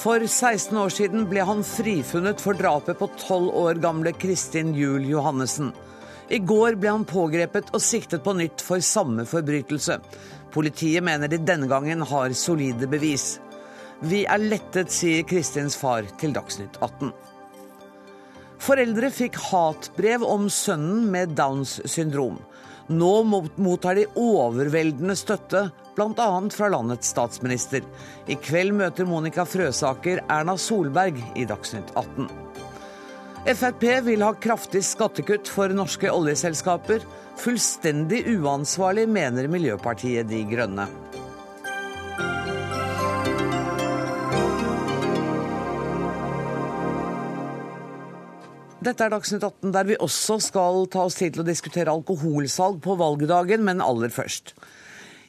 For 16 år siden ble han frifunnet for drapet på 12 år gamle Kristin Juel Johannessen. I går ble han pågrepet og siktet på nytt for samme forbrytelse. Politiet mener de denne gangen har solide bevis. Vi er lettet, sier Kristins far til Dagsnytt 18. Foreldre fikk hatbrev om sønnen med Downs syndrom. Nå mottar de overveldende støtte, bl.a. fra landets statsminister. I kveld møter Monica Frøsaker Erna Solberg i Dagsnytt 18. Frp vil ha kraftig skattekutt for norske oljeselskaper. Fullstendig uansvarlig, mener Miljøpartiet De Grønne. Dette er Dagsnytt 18, der vi også skal ta oss tid til å diskutere alkoholsalg på valgdagen, men aller først.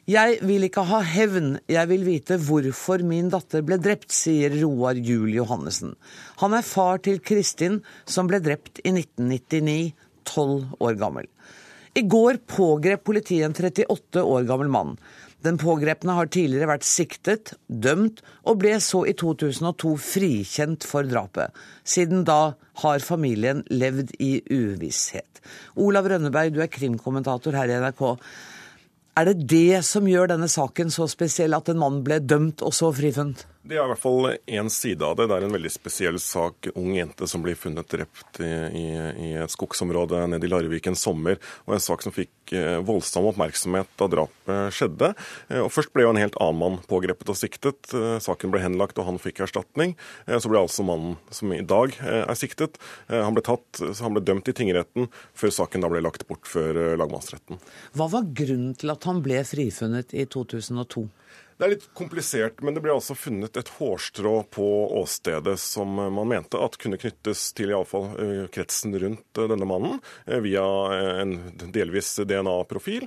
Jeg vil ikke ha hevn, jeg vil vite hvorfor min datter ble drept, sier Roar Juel Johannessen. Han er far til Kristin, som ble drept i 1999, tolv år gammel. I går pågrep politiet en 38 år gammel mann. Den pågrepne har tidligere vært siktet, dømt, og ble så i 2002 frikjent for drapet. Siden da har familien levd i uvisshet. Olav Rønneberg, du er krimkommentator her i NRK. Er det det som gjør denne saken så spesiell, at en mann ble dømt og så frifunnet? Det er i hvert fall én side av det. Det er en veldig spesiell sak. Ung jente som blir funnet drept i, i, i et skogsområde nede i Larvik en sommer. Og en sak som fikk eh, voldsom oppmerksomhet da drapet skjedde. Eh, og Først ble jo en helt annen mann pågrepet og siktet. Eh, saken ble henlagt, og han fikk erstatning. Så ble altså mannen som i dag er siktet, han ble tatt, så han ble dømt i tingretten før saken da ble lagt bort før lagmannsretten. Hva var grunnen til at han ble frifunnet i 2002? Det er litt komplisert, men det ble altså funnet et hårstrå på åstedet som man mente at kunne knyttes til iallfall eh, kretsen rundt eh, denne mannen eh, via en delvis DNA-profil.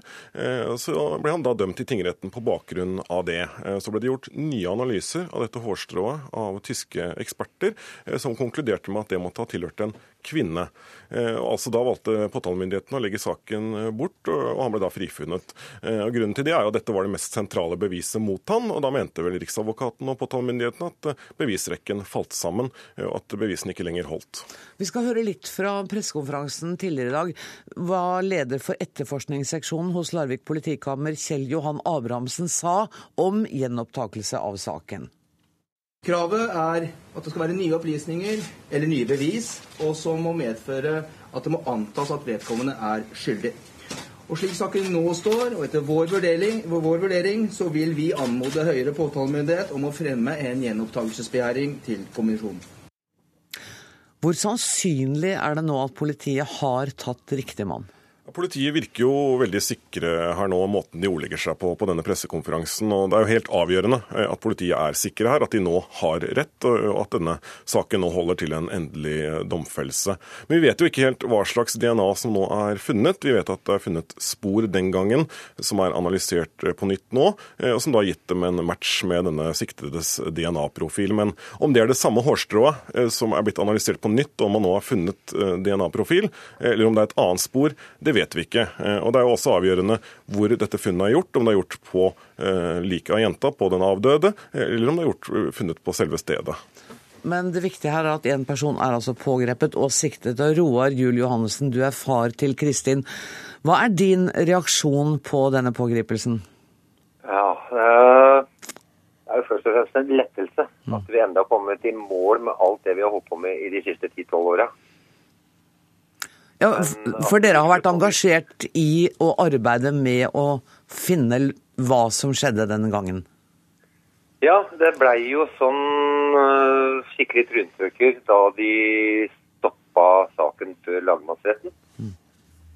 Så ble han da dømt i tingretten på bakgrunn av det. Så ble det gjort nye analyser av dette hårstrået av tyske eksperter, som konkluderte med at det måtte ha tilhørt en kvinne. Altså Da valgte påtalemyndigheten å legge saken bort, og han ble da frifunnet. Og Grunnen til det er jo at dette var det mest sentrale beviset mot han, og da mente vel Riksadvokaten og påtalemyndigheten at bevisrekken falt sammen, og at bevisene ikke lenger holdt. Vi skal høre litt fra pressekonferansen tidligere i dag. Hva leder for etterforskningsseksjonen hos Larvik politikammer, Kjell Johan Abrahamsen, sa om gjenopptakelse av saken. Kravet er at det skal være nye opplysninger eller nye bevis, og som må medføre at det må antas at vedkommende er skyldig. Og Slik saken nå står, og etter vår vurdering, vår vurdering så vil vi anmode høyere påtalemyndighet om å fremme en gjenopptakelsesbegjæring til kommisjonen. Hvor sannsynlig er det nå at politiet har tatt riktig mann? Politiet virker jo veldig sikre her nå, måten de ordlegger seg på på denne pressekonferansen. og Det er jo helt avgjørende eh, at politiet er sikre her, at de nå har rett, og at denne saken nå holder til en endelig eh, domfellelse. Men vi vet jo ikke helt hva slags DNA som nå er funnet. Vi vet at det er funnet spor den gangen som er analysert eh, på nytt nå, og som da har gitt dem en match med denne siktedes DNA-profil. Men om det er det samme hårstrået som er blitt analysert på nytt, og man nå har funnet DNA-profil, eller om det er et annet spor, det vet vi ikke. Eh, og Det er jo også avgjørende hvor dette funnet er gjort. Om det er gjort på eh, liket av jenta, på den avdøde, eller om det er gjort, eh, funnet på selve stedet. Men det viktige her er at én person er altså pågrepet og siktet. Og Roar Juel Johannessen, du er far til Kristin. Hva er din reaksjon på denne pågripelsen? Ja, det er jo først og fremst en lettelse at vi enda har kommet i mål med alt det vi har holdt på med i de siste 10-12 åra. Ja, for dere har vært engasjert i å arbeide med å finne hva som skjedde denne gangen? Ja, det blei jo sånn uh, skikkelig tryntøkker da de stoppa saken før lagmannsretten. Mm.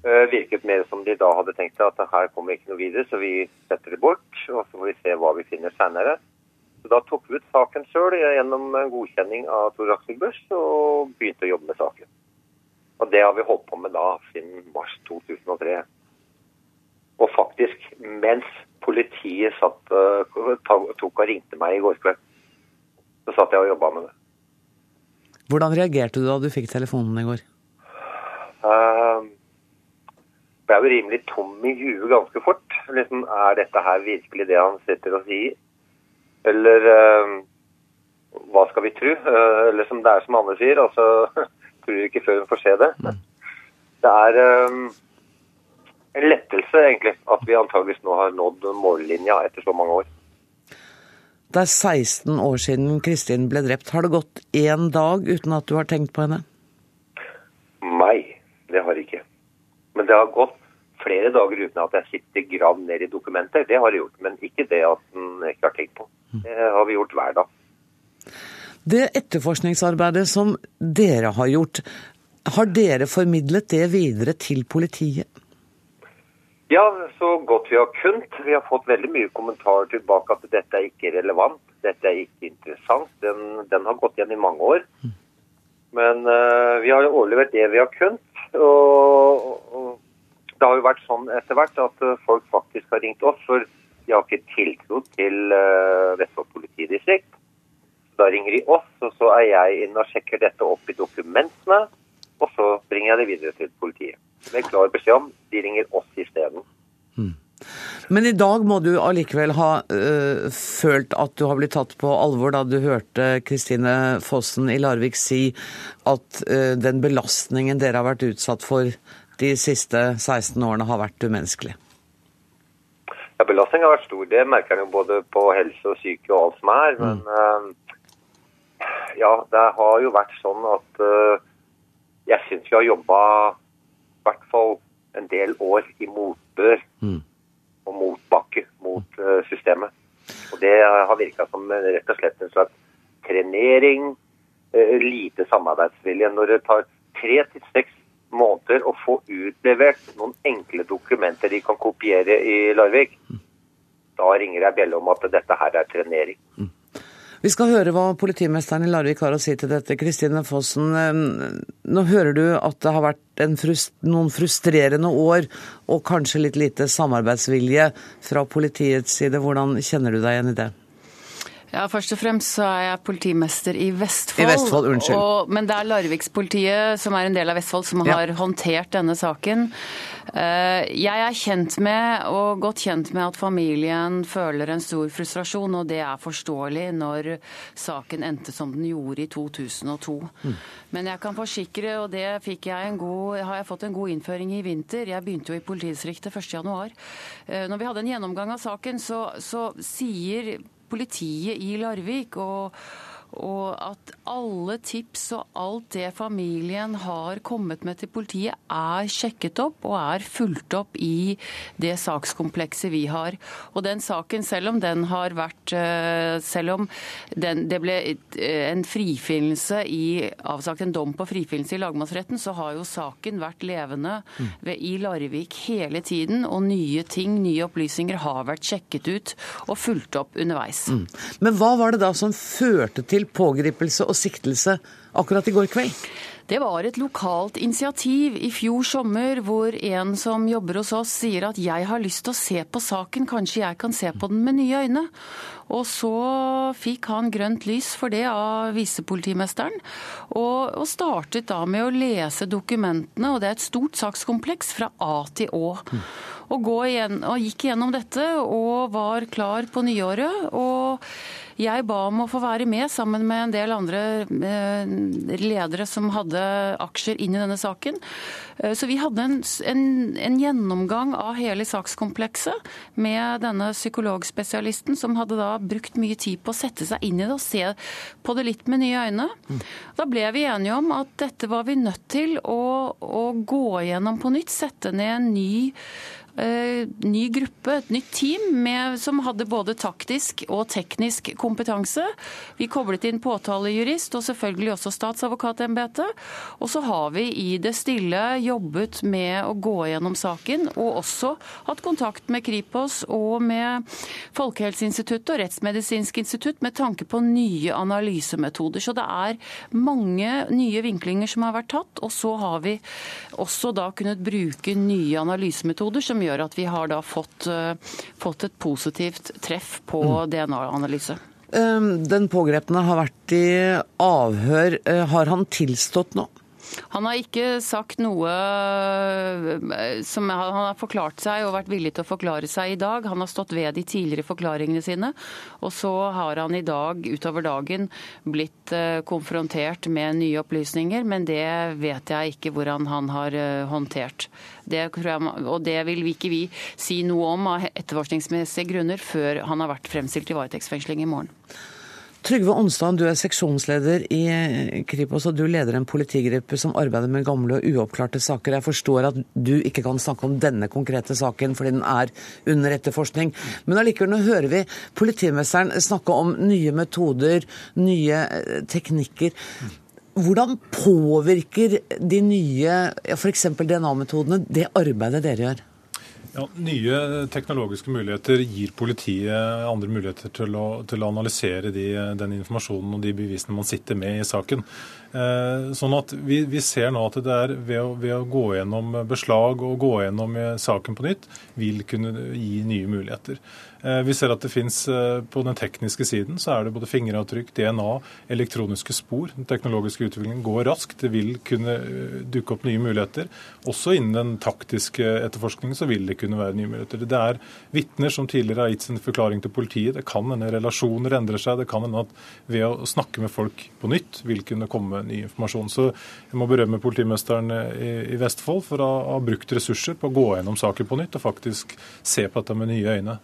Uh, virket mer som de da hadde tenkt at her kommer ikke noe videre, så vi setter det bort. Og så får vi se hva vi finner seinere. Så da tok vi ut saken sjøl gjennom godkjenning av Tor Aksel Børs og begynte å jobbe med saken. Og det har vi holdt på med da siden mars 2003. Og faktisk mens politiet satt, uh, tok og ringte meg i går kveld, så satt jeg og jobba med det. Hvordan reagerte du da du fikk telefonen i går? Uh, ble jo rimelig tom i huet ganske fort. Liksom, er dette her virkelig det han sitter og sier? Eller uh, hva skal vi tro? Uh, eller som det er som andre sier, altså tror ikke før hun får se det. Det er um, en lettelse, egentlig, at vi antageligvis nå har nådd mållinja etter så mange år. Det er 16 år siden Kristin ble drept. Har det gått én dag uten at du har tenkt på henne? Nei, det har det ikke. Men det har gått flere dager uten at jeg sitter gravd ned i dokumenter. Det har jeg gjort, men ikke det at den ikke har tenkt på. Det har vi gjort hver dag. Det etterforskningsarbeidet som dere har gjort, har dere formidlet det videre til politiet? Ja, så godt vi har kunnet. Vi har fått veldig mye kommentarer tilbake at dette er ikke relevant, dette er ikke interessant. Den, den har gått igjen i mange år. Men uh, vi har overlevert det vi har kunnet. Og, og, det har jo vært sånn etter hvert at uh, folk faktisk har ringt oss, for de har ikke tiltro til uh, Vestfold politidistrikt. Da ringer de oss, og så er jeg inne og sjekker dette opp i dokumentene. Og så bringer jeg det videre til politiet. Med klar beskjed om de ringer oss isteden. Mm. Men i dag må du allikevel ha øh, følt at du har blitt tatt på alvor da du hørte Kristine Fossen i Larvik si at øh, den belastningen dere har vært utsatt for de siste 16 årene har vært umenneskelig? Ja, Belastningen har vært stor. Det merker en jo både på helse og syke og alt som er. Men mm. Ja, det har jo vært sånn at jeg syns vi har jobba i hvert fall en del år i motbør mm. og motbakke mot uh, systemet. Og det har virka som rett og slett en slags trenering, uh, lite samarbeidsvilje. Når det tar tre til seks måneder å få utlevert noen enkle dokumenter de kan kopiere i Larvik, mm. da ringer jeg bjelle om at dette her er trenering. Mm. Vi skal høre hva politimesteren i Larvik har å si til dette. Kristine Fossen, nå hører du at det har vært frust noen frustrerende år og kanskje litt lite samarbeidsvilje fra politiets side. Hvordan kjenner du deg igjen i det? Ja, Først og fremst så er jeg politimester i Vestfold. I Vestfold, unnskyld. Og, men det er Larvikspolitiet, som er en del av Vestfold, som har ja. håndtert denne saken. Eh, jeg er kjent med, og godt kjent med, at familien føler en stor frustrasjon, og det er forståelig når saken endte som den gjorde i 2002. Mm. Men jeg kan forsikre, og det jeg god, har jeg fått en god innføring i vinter. Jeg begynte jo i politidistriktet 1.1. Eh, når vi hadde en gjennomgang av saken, så, så sier politiet i Larvik. og og at alle tips og alt det familien har kommet med til politiet, er sjekket opp og er fulgt opp i det sakskomplekset vi har. Og den saken, selv om den har vært eh, Selv om den, det ble eh, en frifinnelse i avsagt en dom på frifinnelse i lagmannsretten, så har jo saken vært levende ved, i Larvik hele tiden. Og nye ting, nye opplysninger har vært sjekket ut og fulgt opp underveis. Mm. Men hva var det da som førte til til pågripelse og siktelse akkurat i går kveld? Det var et lokalt initiativ i fjor sommer hvor en som jobber hos oss sier at jeg har lyst til å se på saken, kanskje jeg kan se på den med nye øyne. Og så fikk han grønt lys for det av visepolitimesteren, og, og startet da med å lese dokumentene, og det er et stort sakskompleks fra A til Å. Og, igjen, og gikk gjennom dette og var klar på nyåret. og jeg ba om å få være med sammen med en del andre eh, ledere som hadde aksjer inn i denne saken. Eh, så vi hadde en, en, en gjennomgang av hele sakskomplekset med denne psykologspesialisten, som hadde da brukt mye tid på å sette seg inn i det og se på det litt med nye øyne. Da ble vi enige om at dette var vi nødt til å, å gå gjennom på nytt, sette ned en ny ny gruppe, et nytt team, med, som hadde både taktisk og teknisk kompetanse. Vi koblet inn påtalejurist og selvfølgelig også statsadvokatembetet. Og så har vi i det stille jobbet med å gå gjennom saken, og også hatt kontakt med Kripos og med Folkehelseinstituttet og Rettsmedisinsk institutt med tanke på nye analysemetoder. Så det er mange nye vinklinger som har vært tatt, og så har vi også da kunnet bruke nye analysemetoder som gjør at vi har da fått, eh, fått et positivt treff på mm. DNA-analyse. Den pågrepne har vært i avhør. Eh, har han tilstått nå? Han har ikke sagt noe eh, som Han har forklart seg og vært villig til å forklare seg i dag. Han har stått ved de tidligere forklaringene sine. Og så har han i dag utover dagen blitt eh, konfrontert med nye opplysninger, men det vet jeg ikke hvordan han har eh, håndtert. Det jeg, og det vil vi ikke vi si noe om av etterforskningsmessige grunner før han har vært fremstilt i varetektsfengsling i morgen. Trygve Onsdag, du er seksjonsleder i Kripos, og du leder en politigruppe som arbeider med gamle og uoppklarte saker. Jeg forstår at du ikke kan snakke om denne konkrete saken fordi den er under etterforskning. Men allikevel, nå hører vi politimesteren snakke om nye metoder, nye eh, teknikker. Hvordan påvirker de nye, f.eks. DNA-metodene, det arbeidet dere gjør? Ja, nye teknologiske muligheter gir politiet andre muligheter til å, til å analysere de, den informasjonen og de bevisene man sitter med i saken. Eh, sånn at vi, vi, ser nå at det er ved å, ved å, gå gjennom beslag og gå gjennom saken på nytt, vil kunne gi nye muligheter. Eh, vi ser at det finnes eh, på den tekniske siden så er det både fingeravtrykk, DNA, elektroniske spor. Den teknologiske utviklingen går raskt. Det vil kunne dukke opp nye muligheter. Også innen den taktiske etterforskningen så vil det kunne være nye muligheter. Det er vitner som tidligere har gitt sin forklaring til politiet. Det kan hende relasjoner endrer seg. Det kan hende at ved å snakke med folk på nytt vil kunne komme ny informasjon. Så jeg må berømme politimesteren i, Vestfold for å ha brukt ressurser på å gå gjennom saker på nytt og faktisk se på dette med nye øyne.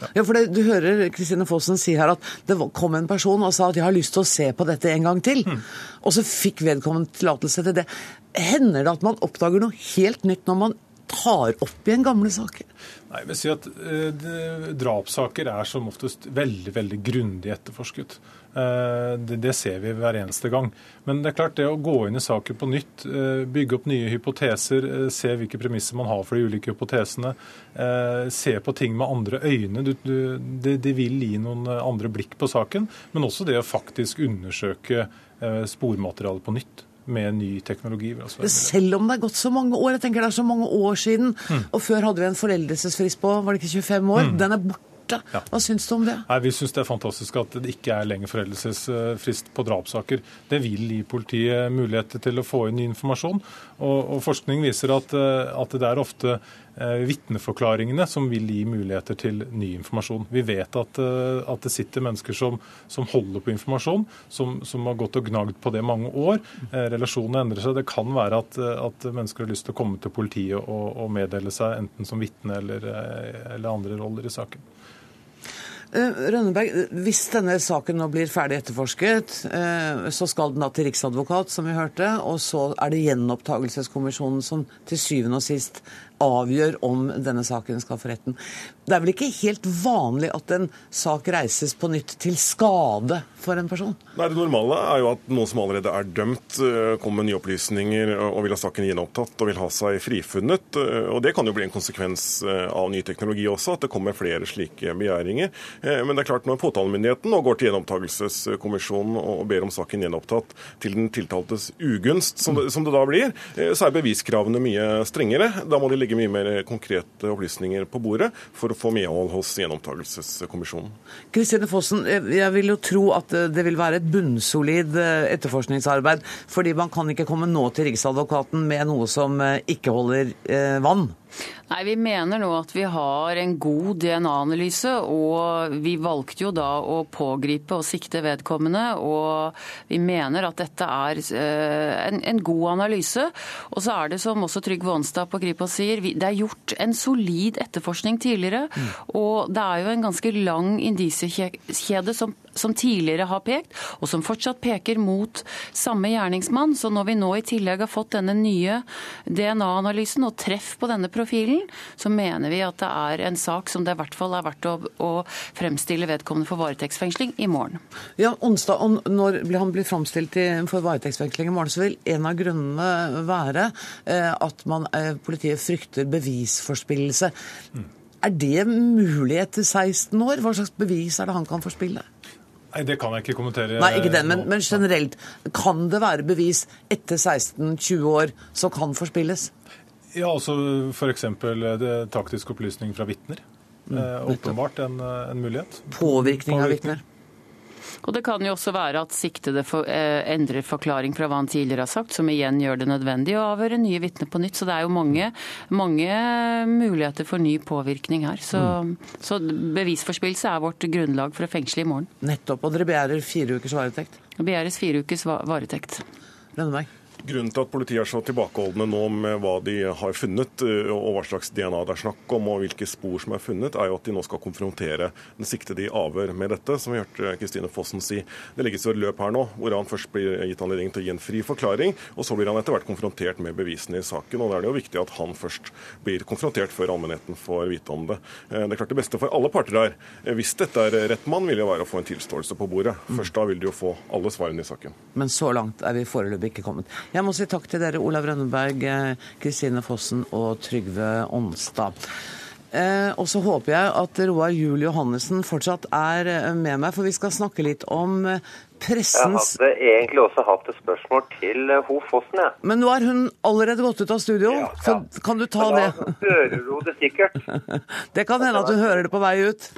Ja, ja for det, Du hører Kristine Fossen si her at det kom en person og sa at jeg har lyst til å se på dette en gang til. Mm. Og så fikk vedkommende tillatelse til det. Hender det at man oppdager noe helt nytt når man tar opp igjen gamle saker? Nei, jeg vil si at eh, Drapssaker er som oftest veldig veldig grundig etterforsket. Eh, det, det, ser vi hver eneste gang. Men det er klart det å gå inn i saken på nytt, eh, bygge opp nye hypoteser, eh, se hvilke premisser man har for de ulike hypotesene, se på ting med andre øyne. Du, du, det, det, vil gi noen andre blikk på saken. Men også det å faktisk undersøke spormaterialet på nytt med ny teknologi. Selv om det er gått så mange år, jeg tenker det er så mange år siden, mm. og før hadde vi en foreldelsesfrist på var det ikke 25 år, mm. den er borte. Ja. Hva syns du om det? Nei, Vi syns det er fantastisk at det ikke er lenger foreldelsesfrist på drapssaker. Det vil gi politiet muligheter til å få inn ny informasjon. Og, og forskning viser at, eh, at, det er ofte vitneforklaringene som vil gi muligheter til ny informasjon. Vi vet at, eh, at det sitter mennesker som, som, holder på informasjon, som, som, har gått og gnagd på det mange år. Eh, relasjonene endrer seg. Det kan være at, at, mennesker har lyst til å komme til politiet og, og meddele seg enten som vitne eller, eh, eller andre roller i saken. Eh, Rønneberg, hvis denne saken nå blir ferdig etterforsket, eh, så skal den da til riksadvokat, som vi hørte, og så er det gjenopptakelseskommisjonen som til syvende og sist avgjør om denne saken skal for retten. Det er vel ikke helt vanlig at en sak reises på nytt til skade for en person? Nei, Det normale er jo at noen som allerede er dømt, eh, kommer med nye opplysninger og vil ha saken gjenopptatt og vil ha seg frifunnet. Eh, og Det kan jo bli en konsekvens eh, av ny teknologi også, at det kommer flere slike begjæringer. Men det er klart når påtalemyndigheten nå går til gjenopptakelseskommisjonen og ber om saken gjenopptatt til den tiltaltes ugunst, som det, som det da blir, så er beviskravene mye strengere. Da må de legge legge mye mer konkrete opplysninger på bordet for å få medhold hos gjenopptakelseskommisjonen. Kristine Fossen, jeg vil jo tro at det vil være et bunnsolid eh, etterforskningsarbeid, fordi man kan ikke komme nå til Riksadvokaten med noe som eh, ikke holder eh, vann? Nei, Vi mener nå at vi har en god DNA-analyse, og vi valgte jo da å pågripe og sikte vedkommende. Og vi mener at dette er eh, en, en god analyse. Og så er det som også Trygve Aanstad på Kripos sier, det er gjort en solid etterforskning tidligere. Mm. Og det er jo en ganske lang indisiekjede som som tidligere har pekt, og som fortsatt peker mot samme gjerningsmann. Så når vi nå i tillegg har fått denne nye DNA-analysen og treff på denne profilen, så mener vi at det er en sak som det i hvert fall er verdt å, å fremstille vedkommende for varetektsfengsling i morgen. Ja, onsdag, og Når han blir framstilt for varetektsfengsling i morgen, så vil en av grunnene være eh, at man, eh, politiet frykter bevisforspillelse. Mm. Er det mulig etter 16 år? Hva slags bevis er det han kan forspille? Nei, Det kan jeg ikke kommentere. Nei, ikke den, men, men generelt. Kan det være bevis etter 16-20 år som kan forspilles? Ja, altså f.eks. taktisk opplysning fra vitner. Mm, eh, åpenbart en, en, mulighet. Påvirkning av vitner? Og Det kan jo også være at siktede for, eh, endrer forklaring fra hva han tidligere har sagt, som igjen gjør det nødvendig å avhøre nye vitner på nytt. Så det er jo mange, mange muligheter for ny påvirkning her. Så, mm. så bevisforspillelse er vårt grunnlag for å fengsle i morgen. Nettopp. Og dere begjærer fire ukers varetekt? Det begjæres fire ukers varetekt. Lønneberg? Grunnen til at politiet er så tilbakeholdne nå med hva de har funnet, eh, og hva slags DNA det er snakk om, og hvilke spor som er funnet, er jo at de nå skal konfrontere den siktede i avhør med dette. Som vi hørte Kristine Fossen si. Det legges jo et løp her nå, hvor han først blir gitt anledning til å gi en fri forklaring, og så blir han etter hvert konfrontert med bevisene i saken. og Da er det jo viktig at han først blir konfrontert før allmennheten får vite om det. Eh, det er klart det beste for alle parter her, eh, hvis dette er rett mann, vil jo være å få en tilståelse på bordet. Først da vil de jo få alle svarene i saken. Men så langt er vi foreløpig ikke kommet. Jeg må si takk til dere, Olav Rønneberg, eh, Kristine Fossen og Trygve Ånstad. Eh, og så håper jeg at Roar Juel Johannessen fortsatt er eh, med meg, for vi skal snakke litt om pressens Jeg hadde egentlig også hatt et spørsmål til Ho Fossen, jeg. Men nå er hun allerede gått ut av studio, ja, ja. så kan du ta det? Da hører hun det sikkert. det kan hende at hun hører det på vei ut.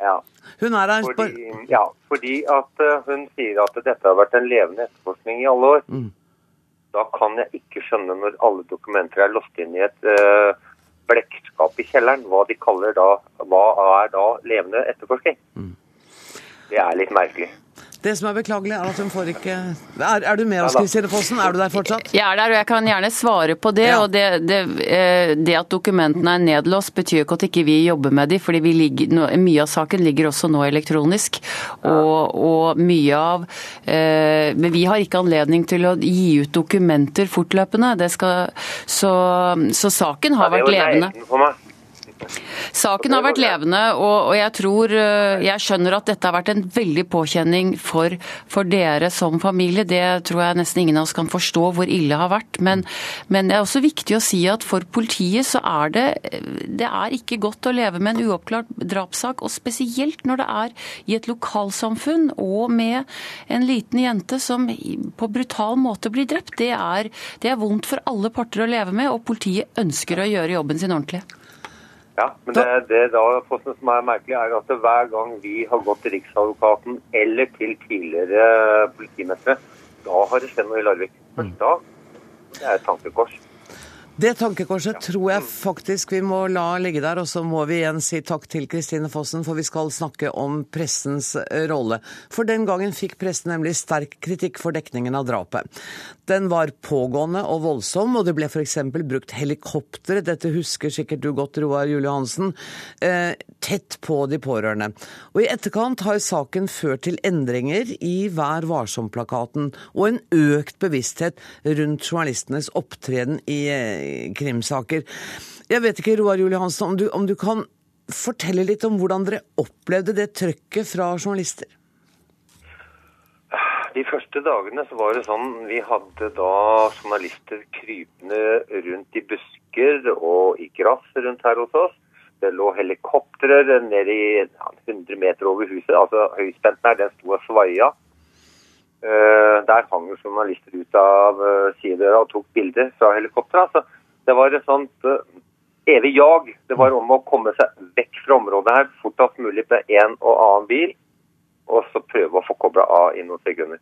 Ja. Hun er her fordi, ja, fordi at hun sier at dette har vært en levende etterforskning i alle år. Mm da kan jeg ikke skjønne når alle dokumenter er låst inn i et uh, blekkskap i kjelleren, hva de kaller da Hva er da levende etterforskning? Mm. Det er litt merkelig. Det som er beklagelig, er at hun får ikke Er, er du med oss, Kristine Fossen? Er du der fortsatt? Jeg er der, og jeg kan gjerne svare på det. Ja. og det, det, eh, det, at dokumentene er nedlåst, betyr ikke at ikke vi jobber med dem, fordi ligger, mye av saken ligger også nå elektronisk. Og, og mye av eh, Men vi har ikke anledning til å gi ut dokumenter fortløpende. Skal, så, så, saken har vært levende. Saken har vært levende, og, jeg tror eh, Jeg skjønner at dette har vært en veldig påkjenning for, for, dere som familie. Det tror jeg nesten ingen av oss kan forstå hvor ille det har vært. Men, men, det er også viktig å si at for politiet så er det Det er ikke godt å leve med en uoppklart drapssak, og spesielt når det er i et lokalsamfunn og med en liten jente som på brutal måte blir drept. Det er, det er vondt for alle parter å leve med, og politiet ønsker å gjøre jobben sin ordentlig. Ja, men det, det da, som er merkelig, er at hver gang vi har gått til Riksadvokaten eller til tidligere politimestere, da har det skjedd noe i Larvik. Først da. Det er et tankekors. Det tankekorset tror jeg faktisk vi må la ligge der, og så må vi igjen si takk til Kristine Fossen, for vi skal snakke om pressens eh, rolle. For den gangen fikk pressen nemlig sterk kritikk for dekningen av drapet. Den var pågående og voldsom, og det ble f.eks. brukt helikoptre, dette husker sikkert du godt, Roar Julie Hansen, eh, tett på de pårørende. Og i etterkant har saken ført til endringer i Vær varsom-plakaten, og en økt bevissthet rundt journalistenes opptreden i eh, krimsaker. Jeg vet ikke, Roar Julie Hansen, om du, om du kan fortelle litt om hvordan dere opplevde det trøkket fra journalister? De første dagene så var det sånn vi hadde da journalister krypende rundt i busker og i gress rundt her hos oss. Det lå helikoptre nede i 100 meter over huset. altså Høyspenten her, den sto og svaia. Uh, der hang jo journalister ut av uh, sidedøra og tok bilder fra helikopteret. Altså, det var et sånt uh, evig jag. Det var om å komme seg vekk fra området her fortest mulig med en og annen bil, og så prøve å få kobla av i noen sekunder.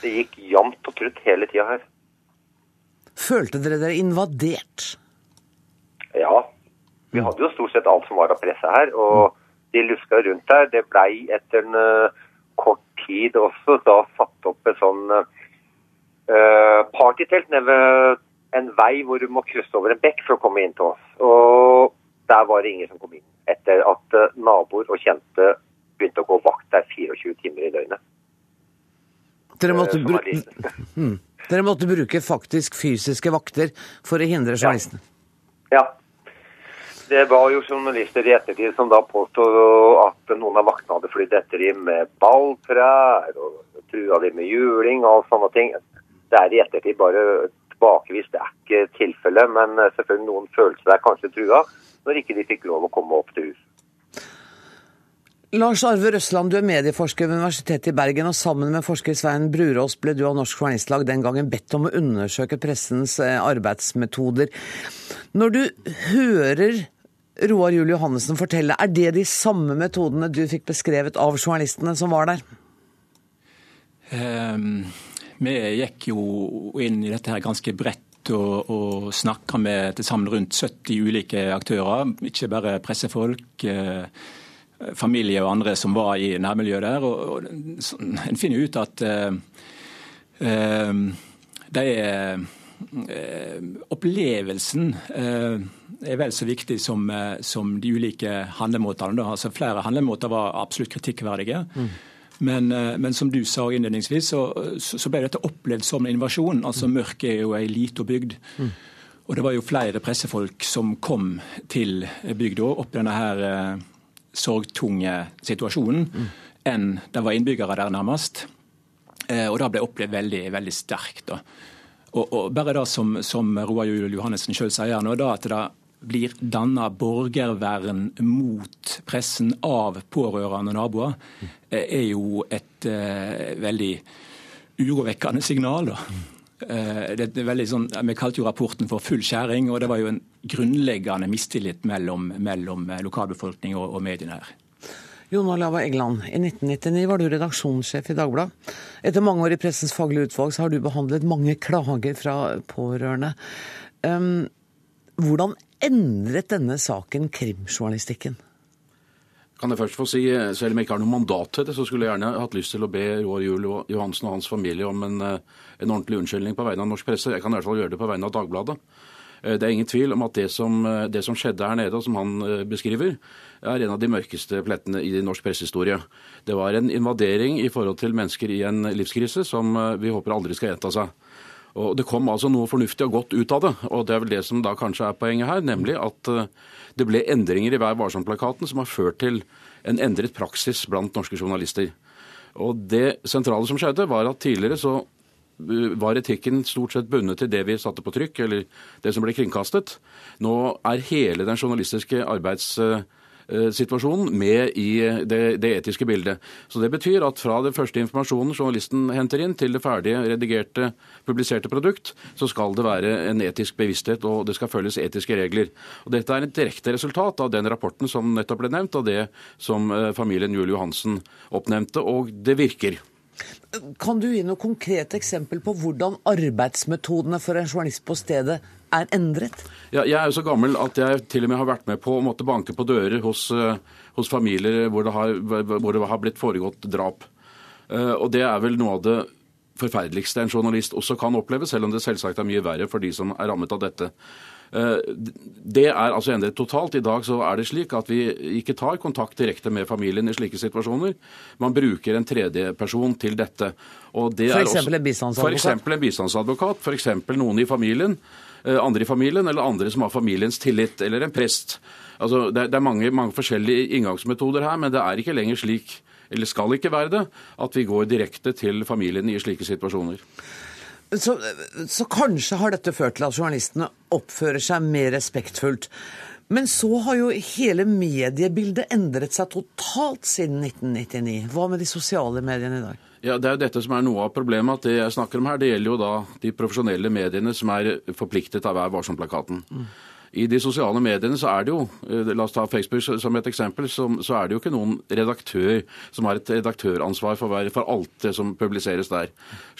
Det gikk jevnt og trutt hele tida her. Følte dere dere invadert? Ja. Vi hadde jo stort sett alt som var av presse her, og de luska rundt her. Det blei etter en kort tid også da satt opp et sånn uh, partytelt nede ved en vei hvor du må krysse over en bekk for å komme inn til oss. Og der var det ingen som kom inn etter at uh, naboer og kjente begynte å gå vakt der 24 timer i døgnet. Dere måtte, bru hmm. Dere måtte bruke faktisk fysiske vakter for å hindre journalistene? Ja. ja. Det var jo journalister i ettertid som da påstod at noen av vaktene hadde flydd etter dem med balltrær og trua dem med juling og sånne ting. Det er i ettertid bare tilbakevist, det er ikke tilfellet. Men selvfølgelig noen følte seg kanskje trua når ikke de fikk lov å komme opp til huset. Lars Arve Røsland, du er medieforsker ved Universitetet i Bergen, og sammen med forsker Svein Brurås ble du av Norsk Journalistlag den gangen bedt om å undersøke pressens eh, arbeidsmetoder. Når du hører Roar Juel Johannessen fortelle, er det de samme metodene du fikk beskrevet av journalistene som var der? Um, vi gikk jo inn i dette her ganske bredt og, og snakka med til sammen rundt 70 ulike aktører. Ikke bare pressefolk, eh, familie og andre som var i nærmiljøet der. Og, og en finner ut at eh, eh, er eh, Opplevelsen eh, er vel så viktig som, eh, som de ulike handlemåtene. Altså, flere handlemåter var absolutt kritikkverdige. Mm. Men, men, som du sa innledningsvis, så, så, ble dette opplevd som en invasjon. Altså mm. Mørk er jo ei lita bygd. Mm. Og det var jo flere pressefolk som kom til bygda opp i denne her eh, sorgtunge situasjonen, mm. enn det var innbyggere der nærmest. Eh, og det ble opplevd veldig, veldig sterkt. Og, og bare det som, som Roar Juel Johannessen sjøl sier nå, da, at det blir danna borgervern mot pressen av pårørende naboer, eh, er jo et uh, veldig urovekkende signal. Uh, sånn, Vi kalte jo rapporten for full skjæring, og det var jo en grunnleggende mistillit mellom, mellom lokalbefolkning og, og mediene her. Jon Olava Egeland, i 1999 var du redaksjonssjef i Dagbladet. Etter mange år i Pressens faglige utvalg så har du behandlet mange klager fra pårørende. Um, hvordan endret denne saken krimjournalistikken? Kan jeg først få si, Selv om jeg ikke har noe mandat til det, så skulle jeg gjerne hatt lyst til å be Roar Juel Johansen og hans familie om en, eh, en ordentlig unnskyldning på vegne av norsk presse. Jeg kan i hvert fall gjøre det på vegne av Dagbladet. Eh, det er ingen tvil om at det som, eh, det som, skjedde her nede, og som han eh, beskriver, er en av de mørkeste plettene i norsk pressehistorie. Det var en invadering i forhold til mennesker i en livskrise som vi håper aldri skal gjenta seg. Og Det kom altså noe fornuftig og godt ut av det. og Det er vel det som da kanskje er poenget her, nemlig at det ble endringer i Vær varsom-plakaten som har ført til en endret praksis blant norske journalister. Og Det sentrale som skjedde, var at tidligere så var etikken stort sett bundet til det vi satte på trykk, eller det som ble kringkastet. Nå er hele den journalistiske arbeidssituasjonen med i det, det, etiske bildet. Så Det betyr at fra den første informasjonen journalisten henter inn, til det ferdige, redigerte, publiserte produkt, så skal det være en etisk bevissthet, og det skal følges etiske regler. Og Dette er et direkte resultat av den rapporten som nettopp ble nevnt, og det som eh, familien Julie Johansen oppnevnte, og det virker. Kan du gi noe konkret eksempel på hvordan arbeidsmetodene for en journalist på stedet er endret? Ja, jeg er jo så gammel at jeg til og med har vært med på å måtte banke på dører hos, eh, hos familier hvor det, har, hvor det, har, blitt foregått drap. Eh, og det er vel noe av det forferdeligste en journalist også kan oppleve, selv om det selvsagt er mye verre for de som er rammet av dette. Eh, det er altså endret totalt. I dag så er det slik at vi ikke tar kontakt direkte med familien i slike situasjoner. Man bruker en tredjeperson til dette. F.eks. en bistandsadvokat? F.eks. en bistandsadvokat. F.eks. noen i familien andre i familien, eller andre som har familiens tillit, eller en prest. Altså, det, er mange, mange, forskjellige inngangsmetoder her, men det er ikke lenger slik, eller skal ikke være det, at vi går direkte til familien i slike situasjoner. Så, så, kanskje har dette ført til at journalistene oppfører seg mer respektfullt. Men så har jo hele mediebildet endret seg totalt siden 1999. Hva med de sosiale mediene i dag? Ja, Det er jo dette som er noe av problemet. at Det jeg snakker om her, det gjelder jo da de profesjonelle mediene som er forpliktet av Vær varsom-plakaten. Mm. I de sosiale mediene så er det jo, eh, la oss ta Facebook som et eksempel, så, er det jo ikke noen redaktør som har et redaktøransvar for alt det som publiseres der.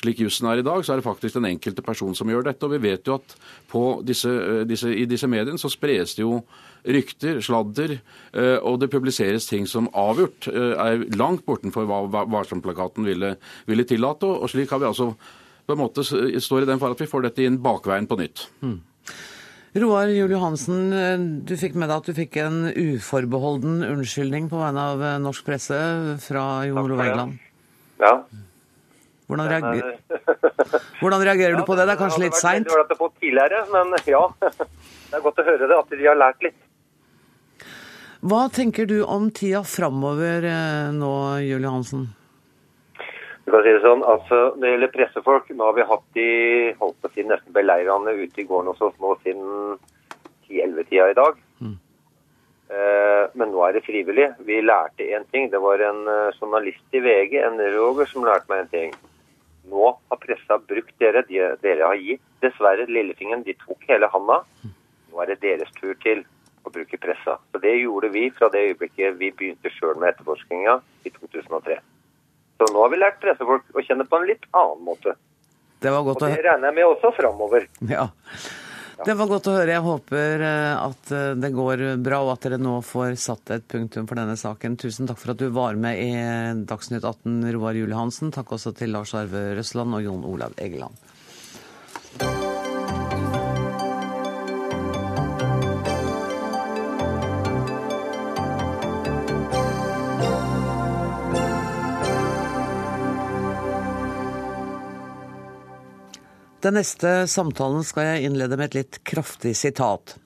Slik jussen er i dag, så er det faktisk den enkelte person som gjør dette. Og vi vet jo at disse, eh, disse, i disse mediene så spres det jo rykter, sladder, eh, og det publiseres ting som avgjort er langt bortenfor hva Varsom-plakaten ville, ville tillate. Og slik har vi altså på en måte står i den fare at vi får dette inn bakveien på nytt. Mm. Roar Juel Johansen, du fikk med deg at du fikk en uforbeholden unnskyldning på vegne av eh, norsk presse fra Jon Olav Egeland. Ja. Hvordan, reager... Hvordan reagerer ja, du på det? Det er kanskje litt seint? Det hadde vært fått tidligere, men ja. Det er godt å høre det, at de har lært litt. Hva tenker du om tida framover eh, nå, Julie Hansen? Du kan si det sånn, altså Når det gjelder pressefolk, nå har vi hatt de holdt på å si, nesten beleirende ute i gården hos oss nå siden 10-11-tida i dag. Mm. Eh, men nå er det frivillig. Vi lærte én ting. Det var en journalist i VG, en Roger, som lærte meg en ting. Nå har pressa brukt dere. De, dere har gitt dessverre lillefingeren. De tok hele handa. Nå er det deres tur til å bruke pressa. Så Det gjorde vi fra det øyeblikket vi begynte sjøl med etterforskninga i 2003. Så nå har vi lært pressefolk å kjenne på en litt annen måte. Det var godt Og det regner jeg med også framover. Ja. Det var godt å høre. Jeg håper eh, at eh, det går bra, og at dere nå får satt et punktum for denne saken. Tusen takk for at du var med i Dagsnytt 18, Roar Julie Hansen. Takk også til Lars Arve Røsland og Jon Olav Egeland. Den neste samtalen skal jeg innlede med et litt kraftig sitat.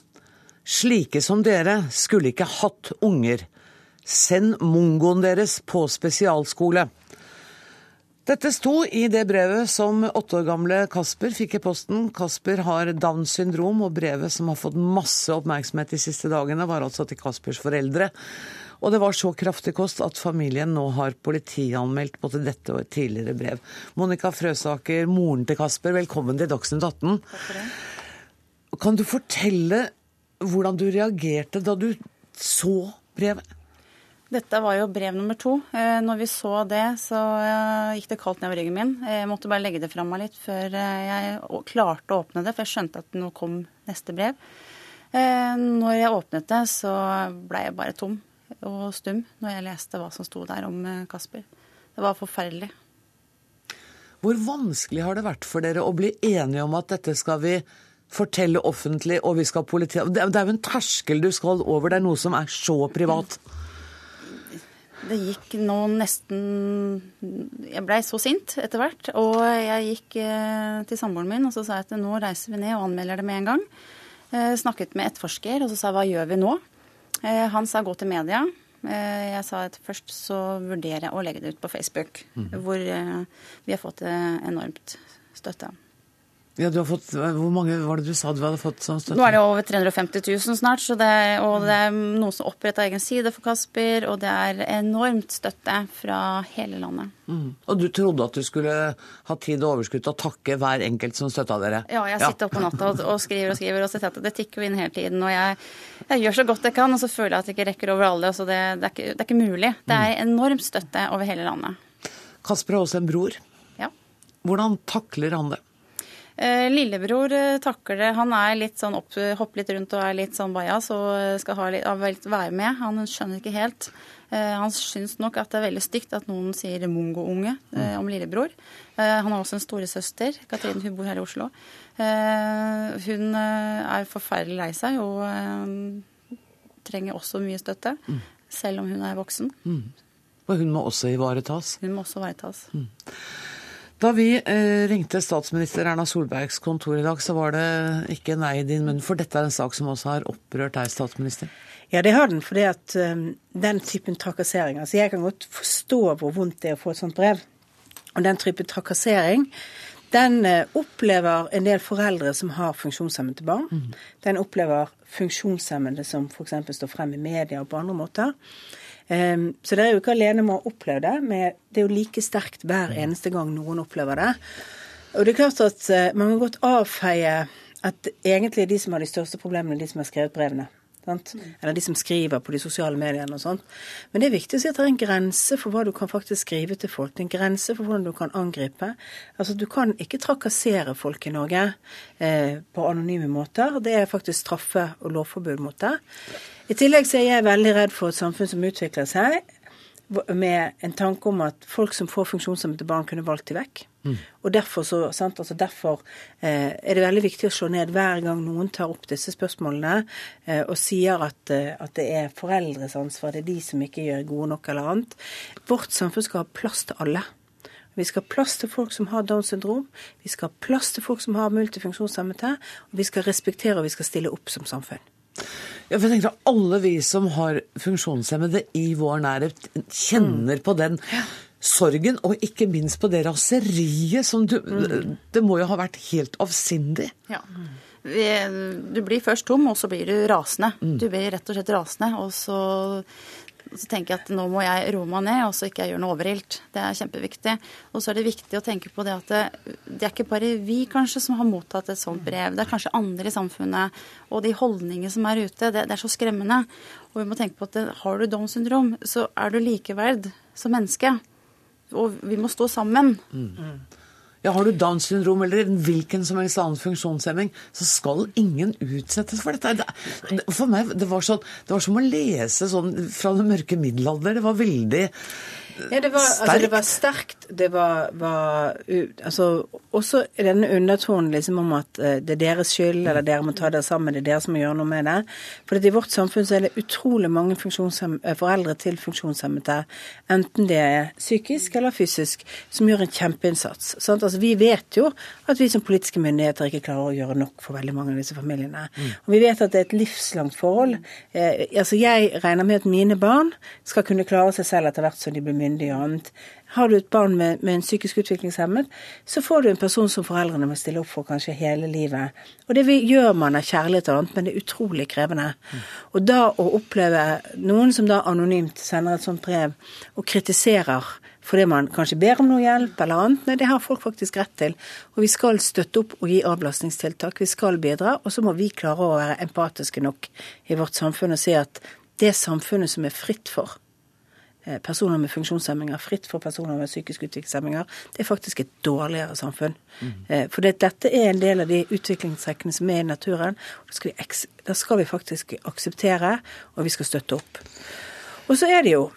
Slike som dere skulle ikke hatt unger. Send mongoen deres på spesialskole. Dette sto i det brevet som åtte år gamle Kasper fikk i posten. Kasper har Downs syndrom, og brevet som har fått masse oppmerksomhet de siste dagene, var altså til Kaspers foreldre. Og det var så kraftig kost at familien nå har politianmeldt både dette og et tidligere brev. Monica Frøsaker, moren til Kasper, velkommen til Dagsnytt 18. Kan du fortelle hvordan du reagerte da du så brevet? Dette var jo brev nummer to. Eh, når vi så det, så eh, gikk det kaldt nedover ryggen min. Jeg måtte bare legge det fra meg litt før eh, jeg klarte å åpne det, for jeg skjønte at nå kom neste brev. Når jeg åpnet det, så ble jeg bare tom og stum når jeg leste hva som sto der om Kasper. Det var forferdelig. Hvor vanskelig har det vært for dere å bli enige om at dette skal vi fortelle offentlig, og vi skal politi... Det er jo en terskel du skal over, det er noe som er så privat. Det gikk nå nesten Jeg blei så sint etter hvert. Og jeg gikk eh, til samboeren min og så sa jeg at nå reiser vi ned og anmelder det med en gang. Eh, snakket med etterforsker og så sa jeg hva gjør vi nå? Eh, han sa gå til media. Jeg sa at først så vurderer jeg å legge det ut på Facebook, mm. hvor vi har fått enormt støtte. Ja, du har fått, Hvor mange var det du sa du hadde fått som støtte? Nå er det over 350 000 snart. Det, og det er noen som oppretter egen side for Kasper. Og det er enormt støtte fra hele landet. Mm. Og du trodde at du skulle ha tid og overskudd til å takke hver enkelt som støtta dere? Ja, jeg sitter ja. oppe på natta og, og, skriver og skriver, og så det tikker jo inn hele tiden. Og jeg, jeg, gjør så godt jeg kan, og så føler jeg at jeg ikke rekker over alle. Så det, det, er, ikke, det er ikke mulig. Det er mm. enormt støtte over hele landet. Kasper har også en bror. Ja. Hvordan takler han det? Eh, lillebror takler det. Han er litt sånn opp, hopper litt rundt og er litt sånn bajas og skal ha litt, være med. Han skjønner ikke helt. Eh, han syns nok at det er veldig stygt at noen sier mongo-unge om lillebror. Han har også en storesøster, Katrine, hun bor her i Oslo. Hun er forferdelig lei seg og trenger også mye støtte, mm. selv om hun er voksen. Mm. Og hun må også ivaretas? Hun må også ivaretas. Mm. Da vi eh, ringte statsminister Erna Solbergs kontor i dag, så var det ikke nei i din munn, for dette er en sak som også har opprørt deg, statsminister? Ja, det har den, For um, den typen trakassering altså Jeg kan godt forstå hvor vondt det er å få et sånt brev. Og den typen trakassering, den uh, opplever en del foreldre som har funksjonshemmede barn. Mm. Den opplever funksjonshemmede som f.eks. står frem i media og på andre måter. Um, så dere er jo ikke alene med å oppleve det, men det er jo like sterkt hver eneste gang noen opplever det. Og det er klart at uh, man kan godt avfeie at egentlig de som har de største problemene, er de som har skrevet brevene. Sant? Eller de som skriver på de sosiale mediene og sånt. Men det er viktig å si at det er en grense for hva du kan faktisk skrive til folk. En grense for hvordan du kan angripe. Altså Du kan ikke trakassere folk i Norge eh, på anonyme måter. Det er faktisk straffe- og lovforbud mot det. I tillegg så er jeg veldig redd for et samfunn som utvikler seg med en tanke om at folk som får funksjonshemmede barn, kunne valgt de vekk. Mm. Og derfor, så, altså derfor eh, er det veldig viktig å slå ned hver gang noen tar opp disse spørsmålene eh, og sier at, eh, at, det er foreldres ansvar, det er de som ikke gjør gode nok eller annet. Vårt samfunn skal ha plass til alle. Vi skal ha plass til folk som har Downs syndrom. Vi skal ha plass til folk som har multifunksjonshemmede. Og vi skal respektere og vi skal stille opp som samfunn. Ja, for jeg tenker at Alle vi som har funksjonshemmede i vår nærhet, kjenner på den sorgen, og ikke minst på det raseriet som du mm. Det må jo ha vært helt avsindig? Ja. Du blir først tom, og så blir du rasende. Mm. Du blir rett og slett rasende. Og så så tenker jeg at nå må jeg roe meg ned, og så ikke jeg gjør noe overilt. Det er kjempeviktig. Og så er det viktig å tenke på det at det, det, er ikke bare vi kanskje som har mottatt et sånt brev. Det er kanskje andre i samfunnet. Og de holdningene som er ute, det, det er så skremmende. Og vi må tenke på at det, har du Downs syndrom, så er du likeverd som menneske. Og vi må stå sammen. Mm. Ja, Har du Downs syndrom eller en hvilken som helst annen funksjonshemming, så skal ingen utsettes for dette. For meg, det var, sånn, det var som å lese sånn fra den mørke middelalder. Det var veldig ja, det var, altså, det var sterkt. Det var, var altså, Også denne undertonen liksom om at uh, det er deres skyld, eller dere må ta dere sammen, det er dere som må gjøre noe med det. For i vårt samfunn så er det utrolig mange eh, foreldre til funksjonshemmede, enten det er psykisk eller fysisk, som gjør en kjempeinnsats. Altså, vi vet jo at vi som politiske myndigheter ikke klarer å gjøre nok for veldig mange av disse familiene. Mm. Og vi vet at det er et livslangt forhold. Eh, altså, jeg regner med at mine barn skal kunne klare seg selv etter hvert som de blir myndig og annet. Har du et barn med, med, en psykisk utviklingshemmet, så får du en person som foreldrene må stille opp for kanskje hele livet. Og det gjør man av kjærlighet og annet, men det er utrolig krevende. Mm. Og da å oppleve noen som da anonymt sender et sånt brev og kritiserer fordi man kanskje ber om noe hjelp eller annet. Nei, det har folk faktisk rett til. Og vi skal støtte opp og gi avlastningstiltak. Vi skal bidra. Og så må vi klare å være empatiske nok i vårt samfunn og si at det samfunnet som er fritt for personer med funksjonshemminger, fritt for personer med psykiske utviklingshemminger, det er faktisk et dårligere samfunn. Mm. For det, dette er en del av de utviklingstrekkene som er i naturen. Da skal, vi, da skal vi faktisk akseptere, og vi skal støtte opp. Og så er det jo